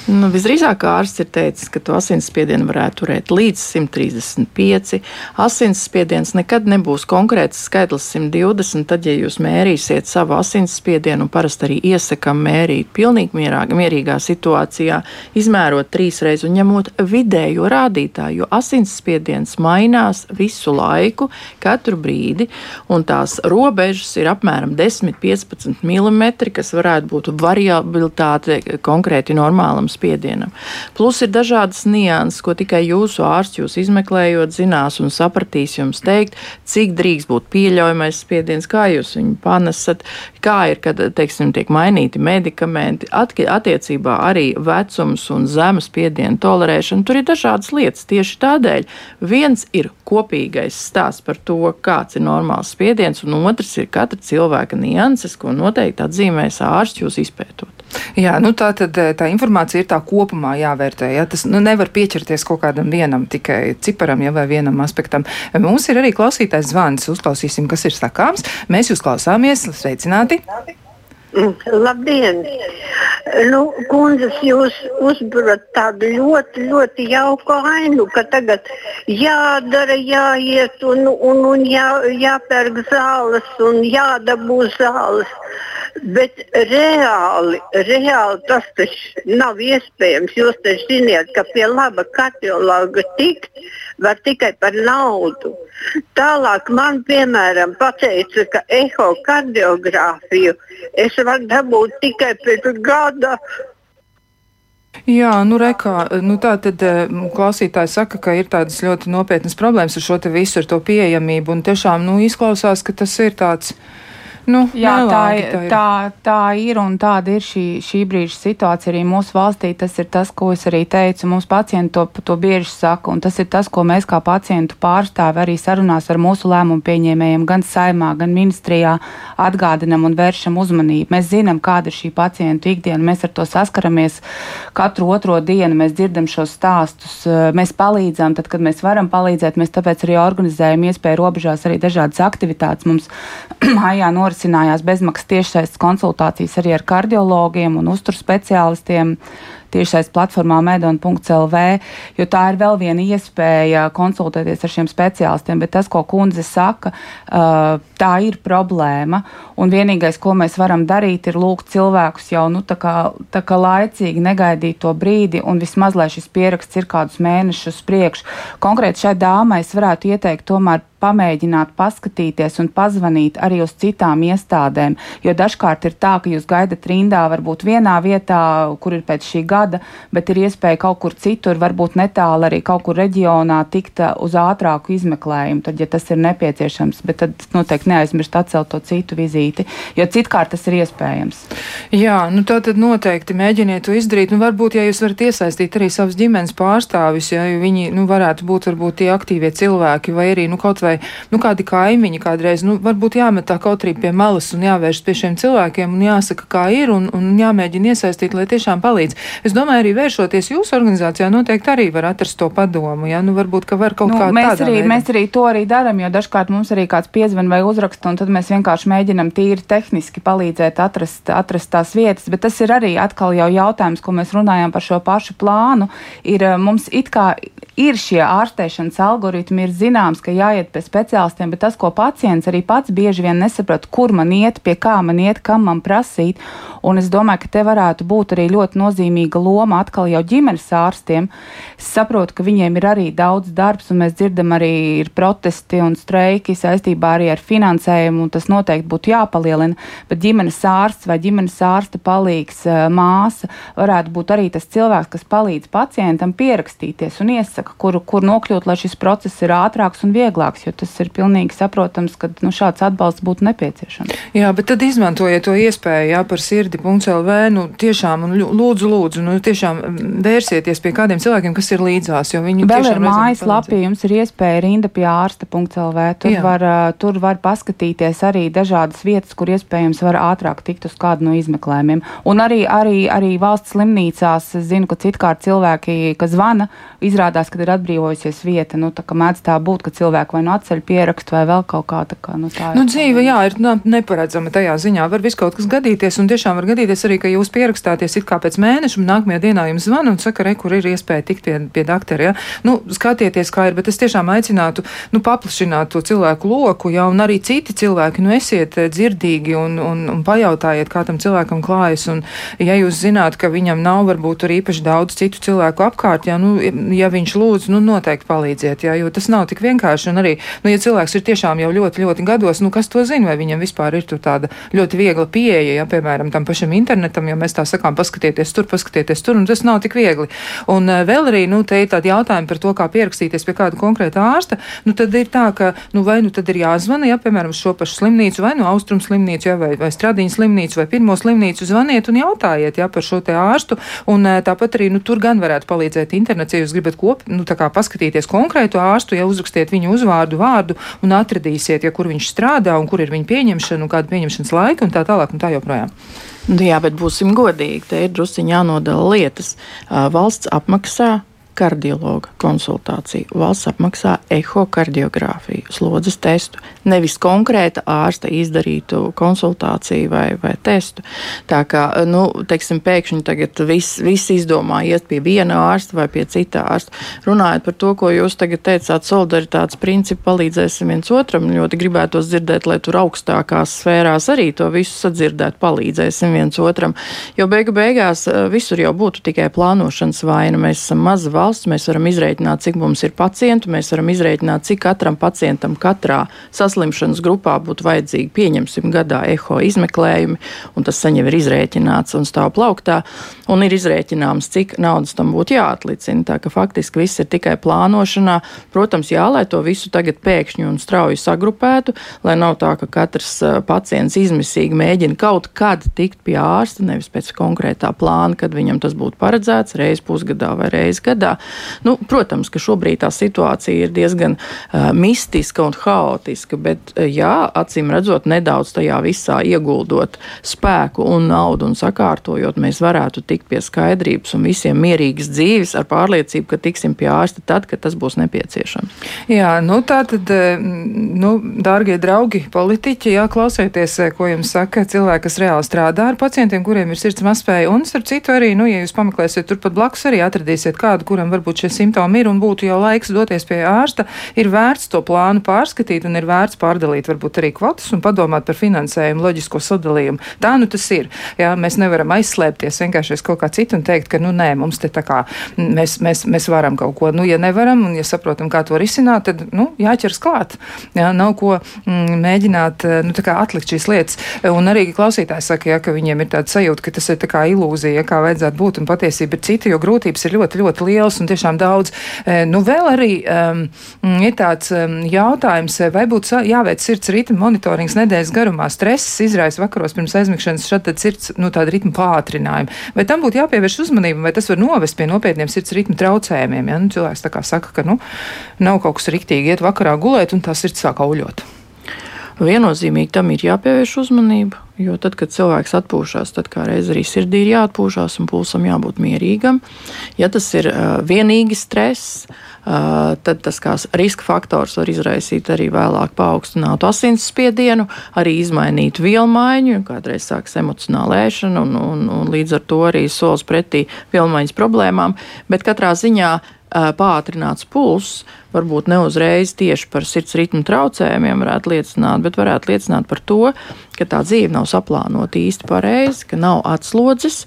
Nu, visdrīzāk ārsts ir teicis, ka to asinsspiedienu varētu turēt līdz 135. Asinsspiediens nekad nebūs konkrēts skaitlis 120. Tad, ja jūs mērīsiet savu asinsspiedienu, un parasti arī iesakām mērīt pilnīgi mierā, mierīgā situācijā, izmērot trīs reizes un ņemot vidējo rādītāju, jo asinsspiediens mainās visu laiku, katru brīdi, un tās robežas ir apmēram 10-15 mm, kas varētu būt variabilitāte konkrēti normālam spiedienam. Plus ir dažādas nianses, ko tikai jūsu ārsts jūs izmeklējot, zinās un sapratīs jums teikt, cik drīkst būt pieļaujamais spiediens, kā jūs viņu panesat, kā ir, kad, teiksim, tiek mainīti medikamenti, attiecībā arī vecums un zemes spiedienu tolerēšana. Tur ir dažādas lietas. Tieši tādēļ viens ir kopīgais stāsts par to, kāds ir normāls spiediens, un otrs ir katra cilvēka nianses, ko noteikti atzīmēs ārsts jūs izpētot. Jā, nu tā tad tā informācija ir tā kopumā jāvērtē. Ja? Tas nu, nevar pieķerties kaut kādam vienam tikai ciparam ja, vai vienam aspektam. Mums ir arī klausītājs zvans. Uzklausīsim, kas ir sakāms. Mēs jūs klausāmies. Sveicināti! Mm, labdien! Nu, kundzes, jūs uzbūrat tādu ļoti, ļoti jauku ainu, ka tagad jādara, jāiet un, un, un jā, jāpērk zāles un jādabū zāles. Bet reāli, reāli tas nav iespējams. Jūs taču ziniet, ka pie laba kardiologa tikt var tikai par naudu. Tālāk man, piemēram, pateica, ka ehokardiogrāfiju es varu dabūt tikai pēc gada. Jā, nu, rekā, nu tā tad eh, klausītāji saka, ka ir tādas ļoti nopietnas problēmas ar šo te visu, ar to pieejamību, un tiešām, nu, izklausās, ka tas ir tāds Nu, Jā, nelāgi, tā, ir. tā, tā ir un tāda ir šī, šī brīža situācija arī mūsu valstī. Tas ir tas, ko es arī teicu. Mums pacienti to, to bieži saka, un tas ir tas, ko mēs kā pacientu pārstāvi arī sarunās ar mūsu lēmumu pieņēmējiem gan saimā, gan ministrijā atgādinam un vēršam uzmanību. Mēs zinām, kāda ir šī pacientu ikdiena. Mēs ar to saskaramies katru otro dienu. Mēs dzirdam šos stāstus, mēs palīdzam, tad, kad mēs varam palīdzēt. Mēs tāpēc arī organizējam iespēju robežās arī dažādas aktivitātes. Mums [clears throat] mājā noris norisinājās bezmaksas tiešsaistes konsultācijas arī ar kardiologiem un uzturspeciālistiem tiešais platformā medon.lv, jo tā ir vēl viena iespēja konsultēties ar šiem speciālistiem. Bet tas, ko kundze saka, tā ir problēma. Un vienīgais, ko mēs varam darīt, ir lūgt cilvēkus jau nu, tā kā, tā kā laicīgi negaidīt to brīdi, un vismaz, lai šis pieraksts ir kādus mēnešus priekš. Konkrēti šai dāmai es varētu ieteikt tomēr pamēģināt paskatīties un pazvanīt arī uz citām iestādēm. Jo dažkārt ir tā, ka jūs gaidat rindā varbūt vienā vietā, kur ir pēc šī gada, bet ir iespēja kaut kur citur, varbūt netālu arī kaut kur reģionā tikt uh, uz ātrāku izmeklējumu, tad, ja tas ir nepieciešams. Bet tad noteikti neaizmirst atcelt to citu vizīti jo citkārt tas ir iespējams. Jā, nu tā tad noteikti mēģiniet to izdarīt. Nu, varbūt, ja jūs varat iesaistīt arī savus ģimenes pārstāvis, ja viņi nu, varētu būt varbūt tie aktīvie cilvēki vai arī nu, kaut vai nu, kādi kaimiņi kādreiz, nu, varbūt jāmet tā kaut arī pie malas un jāvērš pie šiem cilvēkiem un jāsaka, kā ir un, un jāmēģina iesaistīt, lai tiešām palīdz. Es domāju, arī vēršoties jūsu organizācijā noteikti arī var atrast to padomu, ja nu varbūt, ka var kaut nu, kā mēs arī, veidā. mēs arī to arī darām, jo dažkārt mums arī kāds piezvan vai uzraksta, un tad mēs vienkārši mēģinam tīri tehniski palīdzēt atrast, atrast tās vietas, bet tas ir arī atkal jau jautājums, ko mēs runājam par šo pašu plānu. Ir, eh, mums it kā ir šie ārstēšanas algoritmi, ir zināms, ka jāiet pie speciālistiem, bet tas, ko pacients arī pats bieži vien nesaprot, kur man iet, pie kā man iet, kam man prasīt. Un es domāju, ka te varētu būt arī ļoti nozīmīga svarīga loma atkal jau ģimenes ārstiem. Es saprotu, ka viņiem ir arī daudz darbs, un mēs dzirdam arī ir protesti un streiki saistībā arī ar finansējumu, un tas noteikti būtu jāpalielina, bet ģimenes ārsts vai ģimenes ārsta palīgs māsa varētu būt arī tas cilvēks, kas palīdz pacientam pierakstīties un iesaka, kur, kur nokļūt, lai šis process ir ātrāks un vieglāks, jo tas ir pilnīgi saprotams, ka nu, šāds atbalsts būtu nepieciešams. Jā, bet tad izmantojiet to iespēju, jā, par sirdi.lv, nu tiešām, un lūdzu, lūdzu, nu tiešām vērsieties pie kādiem cilvēkiem, kas ir līdzās, vēl ir mājaslapī, jums ir iespēja rinda pie ārsta.lv, tur jā. var, tur var paskatīties arī dažādas vietas, kur iespējams var ātrāk tikt uz kādu no izmeklējumiem. Un arī, arī, arī valsts slimnīcās, zinu, ka citkārt cilvēki, kas zvana, izrādās, ka ir atbrīvojusies vieta, nu tā kā mēdz tā būt, ka cilvēki vai nu atceļ pierakstu vai vēl kaut kā tā kā, nu tā. Nu, dzīve, jā, ir neparedzama tajā ziņā. Var viss kaut kas gadīties, un tiešām var gadīties arī, ka jūs pierakstāties it kā pēc mēneša, un nākamajā dienā jums zvana un saka, re, kur ir iespēja tikt pie, pie doktora. Ja? Nu, skatieties, kā ir, bet es tiešām aicinātu nu, paplašināt to cilvēku loku, ja, un arī citi cilvēki, nu, esiet eh, dzirdīgi un, un, un pajautājiet, kā tam cilvēkam klājas. Un, ja jūs zināt, ka viņam nav varbūt tur īpaši daudz citu cilvēku apkārt, ja, nu, ja viņš lūdz, nu, noteikti palīdziet, ja, jo tas nav tik vienkārši. Un arī, nu, ja cilvēks ir tiešām jau ļoti, ļoti gados, nu, kas to zina, vai viņam vispār ir tāda ļoti viegla pieeja, ja, piemēram, tam pašam internetam, ja mēs tā sakām, paskatieties tur, paskatieties tur, un tas nav tik viegli. Un uh, vēl arī, nu, te ir tādi jautājumi par to, kā pierakstīties pie kāda konkrēta ārsta, nu, tad ir tā, ka, nu, vai nu tad ir jāzvana, ja, piemēram, uz šo pašu slimnīcu, vai nu no austrumu slimnīcu, ja, vai, vai stradiņu slimnīcu, vai pirmo slimnīcu, zvaniet un jautājiet, ja, par šo te ārstu, un uh, tāpat arī, nu, tur gan varētu palīdzēt internets, ja jūs gribat kop, nu, tā kā paskatīties konkrētu ārstu, ja uzrakstiet viņu uzvārdu, vārdu un atradīsiet, ja kur viņš strādā un kur ir viņa pieņemšana un kāda pieņemšanas laika un tā tālāk un tā joprojām. Nu, jā, bet būsim godīgi. Te ir druskuļi jānodala lietas. Valsts apmaksā kardiologa konsultāciju. Valsts apmaksā ehokardiogrāfiju, slodzes testu, nevis konkrēta ārsta izdarītu konsultāciju vai, vai testu. Tā kā, nu, teiksim, pēkšņi tagad viss vis izdomā iet pie viena ārsta vai pie cita ārsta. Runājot par to, ko jūs tagad teicāt, solidaritātes principu palīdzēsim viens otram, ļoti gribētos dzirdēt, lai tur augstākās sfērās arī to visu sadzirdēt, palīdzēsim viens otram. Jo beigu beigās eh, visur jau būtu tikai plānošanas vaina. Mēs esam maza valsts valsts. Mēs varam izrēķināt, cik mums ir pacientu, mēs varam izrēķināt, cik katram pacientam katrā saslimšanas grupā būtu vajadzīgi, pieņemsim, gadā eho izmeklējumi, un tas saņem ir izrēķināts un stāv plauktā, un ir izrēķināms, cik naudas tam būtu jāatlicina. Tā ka faktiski viss ir tikai plānošanā. Protams, jā, lai to visu tagad pēkšņi un strauji sagrupētu, lai nav tā, ka katrs pacients izmisīgi mēģina kaut kad tikt pie ārsta, nevis pēc konkrētā plāna, kad viņam tas būtu paredzēts reiz pusgadā vai reiz gadā. Nu, protams, ka šobrīd tā situācija ir diezgan uh, mistiska un haotiska, bet, uh, jā, acīm redzot, nedaudz tajā visā ieguldot spēku un naudu un sakārtojot, mēs varētu tikt pie skaidrības un visiem mierīgas dzīves ar pārliecību, ka tiksim pie ārsta tad, kad tas būs nepieciešams. Jā, nu tā tad, nu, dārgie draugi, politiķi, jā, klausieties, ko jums saka cilvēki, kas reāli strādā ar pacientiem, kuriem ir sirds mazspēja, un starp citu arī, nu, ja jūs pameklēsiet turpat blakus, arī atradīsiet kādu, kuram varbūt šie simptomi ir un būtu jau laiks doties pie ārsta, ir vērts to plānu pārskatīt un ir vērts pārdalīt varbūt arī kvotas un padomāt par finansējumu, loģisko sadalījumu. Tā nu tas ir. Jā, mēs nevaram aizslēpties vienkārši aiz kaut kā citu un teikt, ka, nu, nē, mums te tā kā mēs, mēs, mēs varam kaut ko. Nu, ja nevaram un ja saprotam, kā to risināt, tad, nu, jāķers klāt. Jā, nav ko mm, mēģināt, nu, tā kā atlikt šīs lietas. Un arī klausītāji saka, ja, ka viņiem ir tāda sajūta, ka tas ir ilūzija, kā vajadzētu būt, un patiesība ir cita, jo grūtības ir ļoti, ļoti lielas un tiešām daudz. E, nu, vēl arī um, ir tāds um, jautājums, vai būtu jāveic sirds ritma monitorings nedēļas garumā. Stress izraisa vakaros pirms aizmigšanas šāda sirds nu, ritma pātrinājuma. Vai tam būtu jāpievērš uzmanība, vai tas var novest pie nopietniem sirds ritma traucējumiem? Ja? Nu, cilvēks tā kā saka, ka nu, nav kaut kas riktīgi iet vakarā gulēt un tā sirds sāk auļot. Viennozīmīgi tam ir jāpievērš uzmanība. Jo tad, kad cilvēks atpūšas, tad kā reiz arī sirdī ir jāatpūšas un pulsam jābūt mierīgam. Ja tas ir uh, vienīgi stress, uh, tad tas kā riska faktors var izraisīt arī vēlāk paaugstinātu asinsspiedienu, arī izmainīt vielu maiņu, kādreiz sāks emocionāla ēšana un, un, un līdz ar to arī solis pretī vielmaiņas problēmām. Bet katrā ziņā pātrināts pulss, varbūt ne uzreiz tieši par sirds ritmu traucējumiem varētu liecināt, bet varētu liecināt par to, ka tā dzīve nav saplānota īsti pareizi, ka nav atslodzes,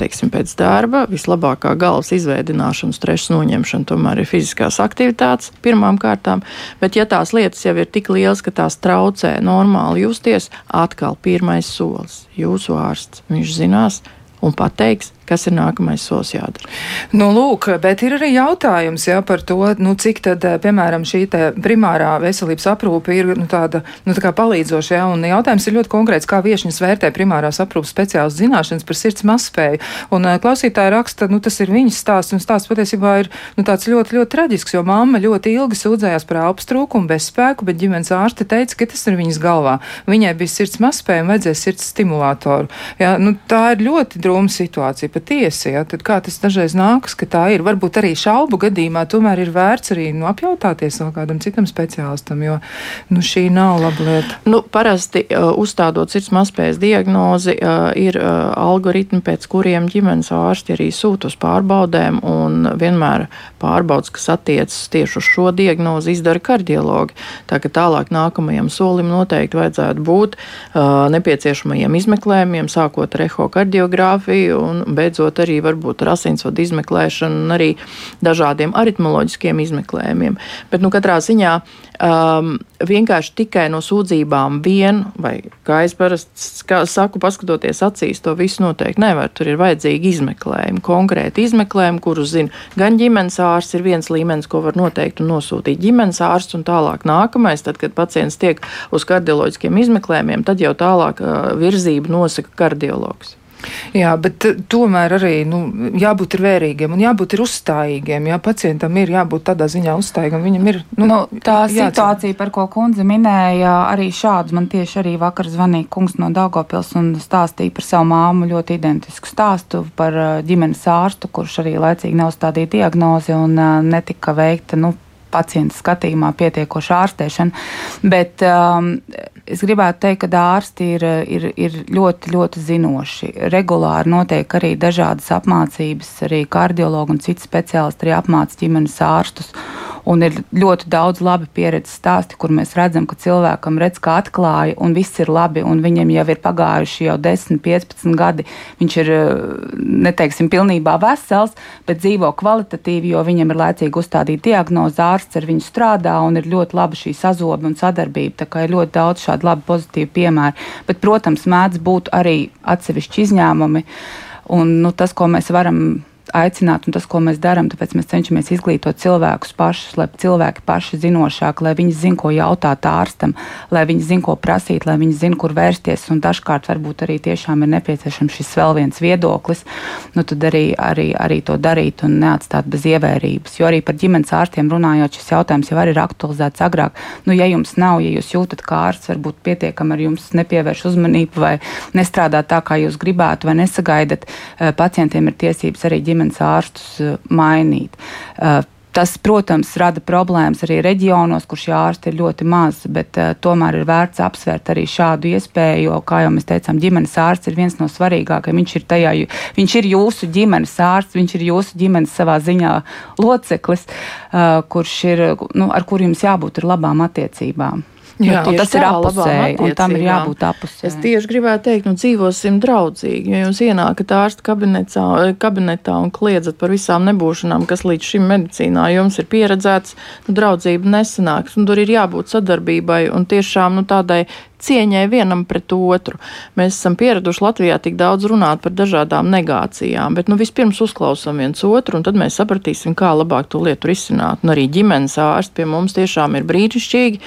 teiksim, pēc darba. Vislabākā galvas izveidināšana, stresa noņemšana tomēr ir fiziskās aktivitātes pirmām kārtām, bet ja tās lietas jau ir tik lielas, ka tās traucē normāli justies, atkal pirmais solis - jūsu ārsts. Viņš zinās un pateiks, kas ir nākamais solis jādara. Nu, lūk, bet ir arī jautājums jā, par to, nu, cik tad, eh, piemēram, šī primārā veselības aprūpe ir nu, tāda nu, tā palīdzoša. Jā, un jautājums ir ļoti konkrēts, kā viešņas vērtē primārās aprūpes speciālas zināšanas par sirds mazspēju. Un eh, klausītāji raksta, nu, tas ir viņas stāsts, un stāsts patiesībā ir nu, tāds ļoti, ļoti traģisks, jo mamma ļoti ilgi sūdzējās par elpas trūkumu, bezspēku, bet ģimenes ārste teica, ka tas ir viņas galvā. Viņai bija sirds mazspēja un vajadzēja sirds stimulātoru. Jā, nu, tā ir ļoti drūma situācija patiesi, ja, tad kā tas dažreiz nākas, ka tā ir. Varbūt arī šaubu gadījumā tomēr ir vērts arī nu, apjautāties vēl kādam citam speciālistam, jo nu, šī nav laba lieta. Nu, parasti uh, uzstādot sirds mazspējas diagnozi, uh, ir uh, algoritmi, pēc kuriem ģimenes ārsti arī sūta uz pārbaudēm, un vienmēr pārbaudas, kas attiecas tieši uz šo diagnozi, izdara kardiologi. Tā ka tālāk nākamajam solim noteikti vajadzētu būt uh, nepieciešamajiem izmeklējumiem, sākot ar ehokardiogrāfiju un beigās beidzot arī varbūt ar asinsvadu izmeklēšanu un arī dažādiem aritmoloģiskiem izmeklējumiem. Bet, nu, katrā ziņā um, vienkārši tikai no sūdzībām vien, vai kā es parasti saku, paskatoties acīs, to visu noteikti nevar. Tur ir vajadzīgi izmeklējumi, konkrēti izmeklējumi, kurus zina gan ģimenes ārsts, ir viens līmenis, ko var noteikt un nosūtīt ģimenes ārsts, un tālāk nākamais, tad, kad pacients tiek uz kardioloģiskiem izmeklējumiem, tad jau tālāk uh, virzību nosaka kardiologs. Jā, bet eh, tomēr arī nu, jābūt vērīgiem un jābūt uzstājīgiem. Jā, pacientam ir jābūt tādā ziņā uzstājīgam. Viņam ir nu, nu, tā jācer. situācija, par ko kundze minēja, arī šāds. Man tieši arī vakar zvanīja kungs no Daugopils un stāstīja par savu māmu ļoti identisku stāstu par eh, ģimenes ārstu, kurš arī laicīgi neuzstādīja diagnozi un eh, netika veikta. Nu, pacienta skatījumā pietiekoša ārstēšana. Bet um, es gribētu teikt, ka ārsti ir, ir, ir ļoti, ļoti zinoši. Regulāri notiek arī dažādas apmācības, arī kardiologi un citi speciālisti arī apmāca ģimenes ārstus. Un ir ļoti daudz labi pieredzes stāsti, kur mēs redzam, ka cilvēkam redz, kā atklāja, un viss ir labi, un viņam jau ir pagājuši jau 10, 15 gadi. Viņš ir, neteiksim, pilnībā vesels, bet dzīvo kvalitatīvi, jo viņam ir laicīgi uzstādīta diagnoze, ārsts ar viņu strādā, un ir ļoti laba šī sazobe un sadarbība. Tā kā ir ļoti daudz šādu labu pozitīvu piemēru. Bet, protams, mēdz būt arī atsevišķi izņēmumi. Un, nu, tas, ko mēs varam aicināt, un tas, ko mēs darām, tāpēc mēs cenšamies izglītot cilvēkus pašus, lai cilvēki paši zinošāk, lai viņi zinātu, ko jautāt ārstam, lai viņi zinātu, ko prasīt, lai viņi zinātu, kur vērsties. Un dažkārt varbūt arī tiešām ir nepieciešams šis vēl viens viedoklis, nu tad arī, arī, arī to darīt un neatstāt bez ievērības. Jo arī par ģimenes ārstiem runājot, šis jautājums jau ir aktualizēts agrāk. Nu, ja jums nav, ja jūs jūtat, ka ārsts varbūt pietiekami ar jums nepievērš uzmanību vai nestrādā tā, kā jūs gribētu, vai nesagaidat, eh, pacientiem ir tiesības arī ģimenes ģimenes ārstus eh, mainīt. Eh, tas, protams, rada problēmas arī reģionos, kur šie ārsti ir ļoti maz, bet uh, tomēr ir vērts apsvērt arī šādu iespēju, jo, kā jau mēs teicām, ģimenes ārsts ir viens no svarīgākajiem. Viņš ir, tajā, viņš ir jūsu ģimenes ārsts, viņš ir jūsu ģimenes savā ziņā loceklis, uh, kurš ir, nu, ar kuriem jums jābūt ir labām attiecībām. Jā, nu, tas ir apusēji, un tam ir jābūt apusēji. Es tieši gribētu teikt, nu dzīvosim draudzīgi. Ja jūs ienākat ārsta kabinetā, kabinetā un kliedzat par visām nebūšanām, kas līdz šim medicīnā jums ir pieredzēts, nu draudzība nesanāks, un tur ir jābūt sadarbībai un tiešām nu, tādai cieņai vienam pret otru. Mēs esam pieraduši Latvijā tik daudz runāt par dažādām negācijām, bet nu, vispirms uzklausām viens otru, un tad mēs sapratīsim, kā labāk to lietu risināt. Un arī ģimenes ārsti pie mums tiešām ir brīnišķīgi,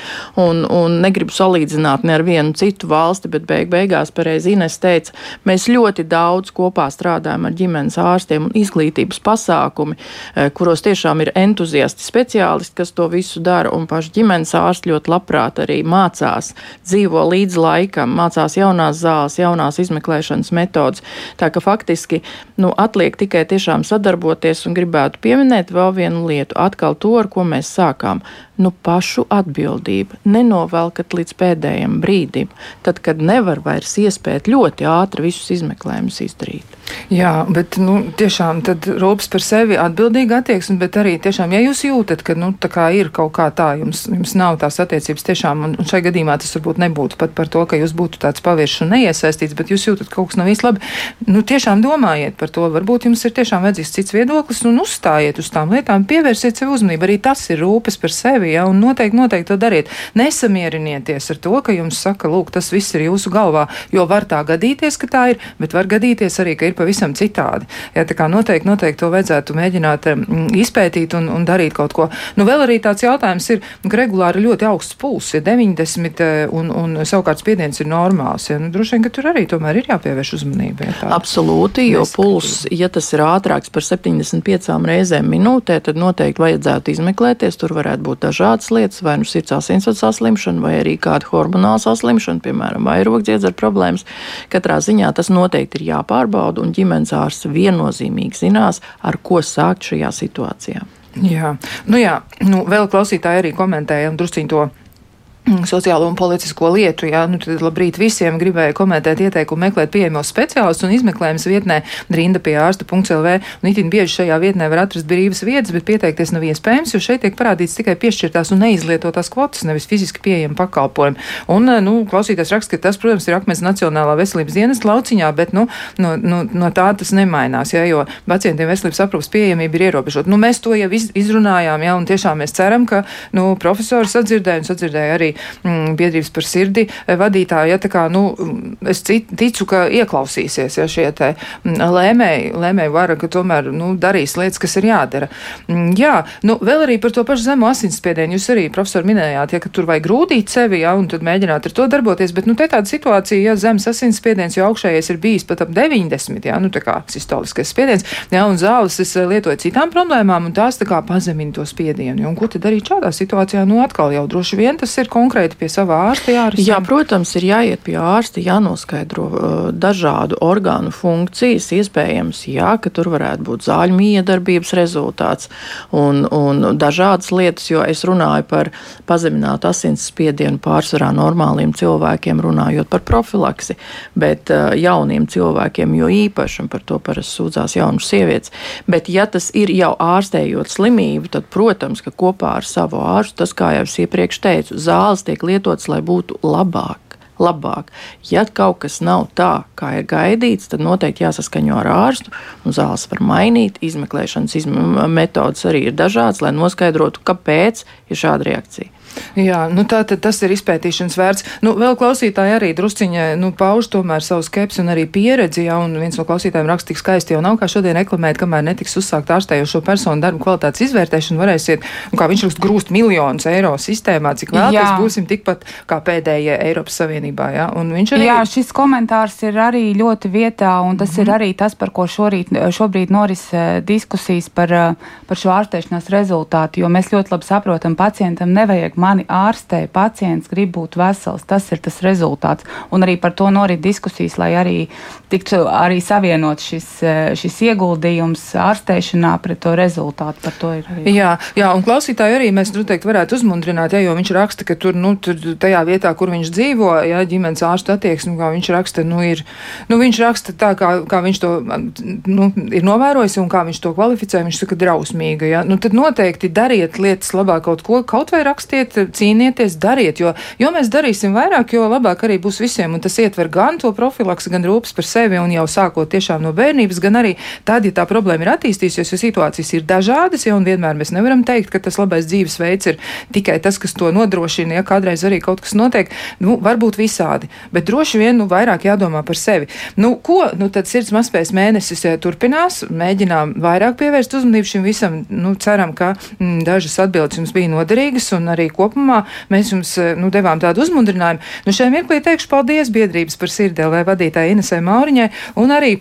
un, un negribu salīdzināt ne ar vienu citu valsti, bet beig beigās pareizi Ines teica, mēs ļoti daudz kopā strādājam ar ģimenes ārstiem un izglītības pasākumi, eh, kuros tiešām ir entuziasti speciālisti, kas to visu dara, un paši ģimenes ārsti ļoti labprāt arī mācās dzīvot dzīvo līdz laikam, mācās jaunās zāles, jaunās izmeklēšanas metodas. Tā ka faktiski nu, atliek tikai tiešām sadarboties un gribētu pieminēt vēl vienu lietu, atkal to, ar ko mēs sākām. Nu, pašu atbildība. Nenovelkat līdz pēdējiem brīdim, tad, kad nevar vairs iespēt ļoti ātri visus izmeklējumus izdarīt. Jā, bet nu, tiešām rūpes par sevi atbildīga attieksme, bet arī tiešām, ja jūs jūtat, ka nu, ir kaut kā tā, jums, jums nav tās attiecības tiešām, un, un šai gadījumā tas varbūt nebūtu pat par to, ka jūs būtu tāds paviršs un neiesaistīts, bet jūs jūtat, ka kaut kas nav īsti labi, nu tiešām domājiet par to. Varbūt jums ir tiešām vajadzīgs cits viedoklis un uzstājiet uz tām lietām, pievērsiet sev uzmanību. Arī tas ir rūpes par sevi, ja, un noteikti, noteikti to dariet. Nesamierinieties ar to, ka jums saka, lūk, tas viss ir jūsu galvā, jo var tā gadīties, ka tā ir, bet var gadīties arī, ka ir pavisam citādi. Jā, tā kā noteikti, noteikti to vajadzētu mēģināt izpētīt un, un darīt kaut ko. Nu, vēl arī tāds jautājums ir, ka regulāri ļoti augsts pulss, ja 90 eh, un, un savukārt spiediens ir normāls. Ja, nu, droši vien, ka tur arī tomēr ir jāpievērš uzmanība. Ja Absolūti, jo pulss, ja tas ir ātrāks par 75 reizēm minūtē, tad noteikti vajadzētu izmeklēties. Tur varētu būt dažādas lietas, vai nu sirds asinsvadu saslimšana, vai arī kāda hormonāla saslimšana, piemēram, vai rokdziedzera problēmas. Katrā ziņā tas noteikti ir jāpārbauda, un ģimenes ārsts viennozīmīgi zinās, ar ko sākt šajā situācijā. Jā, nu jā, nu vēl klausītāji arī komentēja un drusciņ to [clears throat] sociālo un politisko lietu. Jā, nu, tad labrīt visiem gribēju komentēt ieteikumu meklēt pieejamos speciālistus un izmeklējums vietnē rinda pie ārsta.lv. Un itin bieži šajā vietnē var atrast brīvas vietas, bet pieteikties nav iespējams, jo šeit tiek parādīts tikai piešķirtās un neizlietotās kvotas, nevis fiziski pieejami pakalpojumi. Un, eh, nu, klausītājs raksta, ka tas, protams, ir akmens Nacionālā veselības dienas lauciņā, bet, nu, no, no, no tā tas nemainās, jā, jo pacientiem veselības aprūpas pieejamība ir ierobežota. Nu, mēs to jau iz, izrunājām, jā, un tiešām mēs ceram, ka, nu, profesori sadzirdēja un sadzirdēja arī mm, biedrības par sirdi eh, vadītāji, ja tā kā, nu, es ticu, ka ieklausīsies, ja šie te mm, lēmēji, lēmēji vara, ka tomēr, nu, darīs lietas, kas ir jādara. Mm, jā, nu, vēl arī par to pašu zemo asinsspiedienu. Jūs arī, profesori, minējāt, ja, ka tur vajag grūdīt sevi, ja, un tad mēģināt ar to darboties, bet, nu, te tāda situācija, ja zemes asinsspiediens, jo augšējais ir bijis pat ap 90, ja, nu, tā kā sistoliskais spiediens, ja, un zāles es eh, lietoju citām problēmām, un tās tā kā pazemina to spiedienu. Ja, un ko tad darīt šādā situācijā? Nu, atkal jau droši vien tas ir konkrēti pie savā ārsta jārisina? Jā, protams, ir jāiet pie ārsta, jānoskaidro uh, dažādu orgānu funkcijas. Iespējams, jā, ka tur varētu būt zāļu miedarbības rezultāts un, un dažādas lietas, jo es runāju par pazeminātu asinsspiedienu pārsvarā normāliem cilvēkiem, runājot par profilaksi, bet uh, jauniem cilvēkiem jo īpaši, un par to parasti sūdzās jaunas sievietes. Bet, ja tas ir jau ārstējot slimību, tad, protams, ka kopā ar savu ārstu, tas, kā jau es iepriekš teicu, zāles tiek lietotas, lai būtu labāk. Labāk. Ja kaut kas nav tā, kā ir gaidīts, tad noteikti jāsaskaņo ar ārstu. Zāles var mainīt, izmeklēšanas izme metodas arī ir dažādas, lai noskaidrotu, kāpēc ir šāda reakcija. Jā, nu tā tad tas ir izpētīšanas vērts. Nu, vēl klausītāji arī drusciņai nu, pauž tomēr savu skepsi un arī pieredzi, ja, un viens no klausītājiem raksta tik skaisti jau nav, kā šodien reklamēt, kamēr netiks uzsākt ārstējošo personu darbu kvalitātes izvērtēšanu, varēsiet, un kā viņš raksta, grūst miljonus eiro sistēmā, cik vēlaties, būsim tikpat kā pēdējie Eiropas Savienībā, ja, un viņš arī. Jā, šis komentārs ir arī ļoti vietā, un tas mm -hmm. ir mhm. arī tas, par ko šorīt, šobrīd noris eh, diskusijas par, eh, par šo ārstēšanās rezultātu, jo mēs ļoti labi saprotam, pacientam nevajag mani ārstē, pacients grib būt vesels. Tas ir tas rezultāts. Un arī par to norit diskusijas, lai arī tiktu arī savienot šis, eh, šis ieguldījums ārstēšanā pret to rezultātu. Par to ir arī. Jā, jā, un klausītāji arī mēs noteikti varētu uzmundrināt, ja, jo viņš raksta, ka tur, nu, tur tajā vietā, kur viņš dzīvo, ja ģimenes ārstu attieksmi, kā viņš raksta, nu, ir, nu, viņš raksta tā, kā, kā viņš to, nu, ir novērojis un kā viņš to kvalificē, viņš saka drausmīga, ja, nu, tad noteikti dariet lietas labāk kaut ko, kaut vai rakstiet dariet, cīnieties, dariet, jo, jo mēs darīsim vairāk, jo labāk arī būs visiem. Un tas ietver gan to profilaks, gan rūpes par sevi, un jau sākot tiešām no bērnības, gan arī tad, ja tā problēma ir attīstījusies, jo situācijas ir dažādas, ja un vienmēr mēs nevaram teikt, ka tas labais dzīvesveids ir tikai tas, kas to nodrošina, ja kādreiz arī kaut kas notiek, nu, varbūt visādi, bet droši vien, nu, vairāk jādomā par sevi. Nu, ko, nu, tad sirds mazspējas mēnesis ja, turpinās, mēģinām vairāk pievērst uzmanību šim visam, nu, ceram, ka m, mm, dažas atbildes jums bija noderīgas un arī kopumā mēs jums eh, nu, devām tādu uzmundrinājumu. Nu, šajā mirklī teikšu paldies biedrības par sirdēlē vadītāji Inesē Mauriņai un arī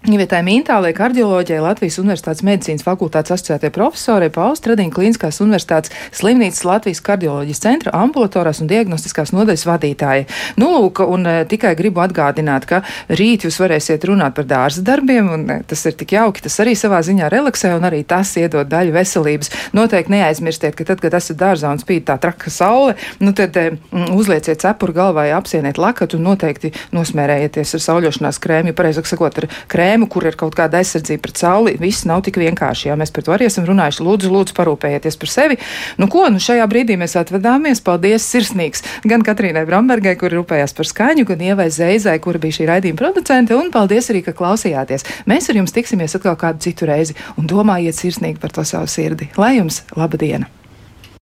Ivietai Mintālē, kardioloģijai, Latvijas Universitātes medicīnas fakultātes asociētie profesorai, Pauls Tradiņa Klīniskās Universitātes slimnīcas Latvijas kardioloģijas centra ambulatorās un diagnostiskās nodaļas vadītāja. Nu, lūk, un e, tikai gribu atgādināt, ka rīt jūs varēsiet runāt par dārza darbiem, un e, tas ir tik jauki, tas arī savā ziņā relaksē, un arī tas iedod daļu veselības. Noteikti neaizmirstiet, ka tad, kad esat dārzā un spīd tā traka saule, nu tad e, uzlieciet cepuru galvā, apsieniet lakatu un noteikti nosmērējieties ar sauļošanās krēmu, ja pareizāk sakot, ar krēmu tēmu, kur ir kaut kāda aizsardzība pret sauli. Viss nav tik vienkārši. Jā, mēs par to arī esam runājuši. Lūdzu, lūdzu, parūpējieties par sevi. Nu, ko, nu šajā brīdī mēs atvadāmies. Paldies sirsnīgs gan Katrīnai Brambergai, kur rūpējās par skaņu, gan Ievai Zeizai, kura bija šī raidījuma producente. Un paldies arī, ka klausījāties. Mēs ar jums tiksimies atkal kādu citu reizi un domājiet sirsnīgi par to savu sirdi. Lai jums laba diena!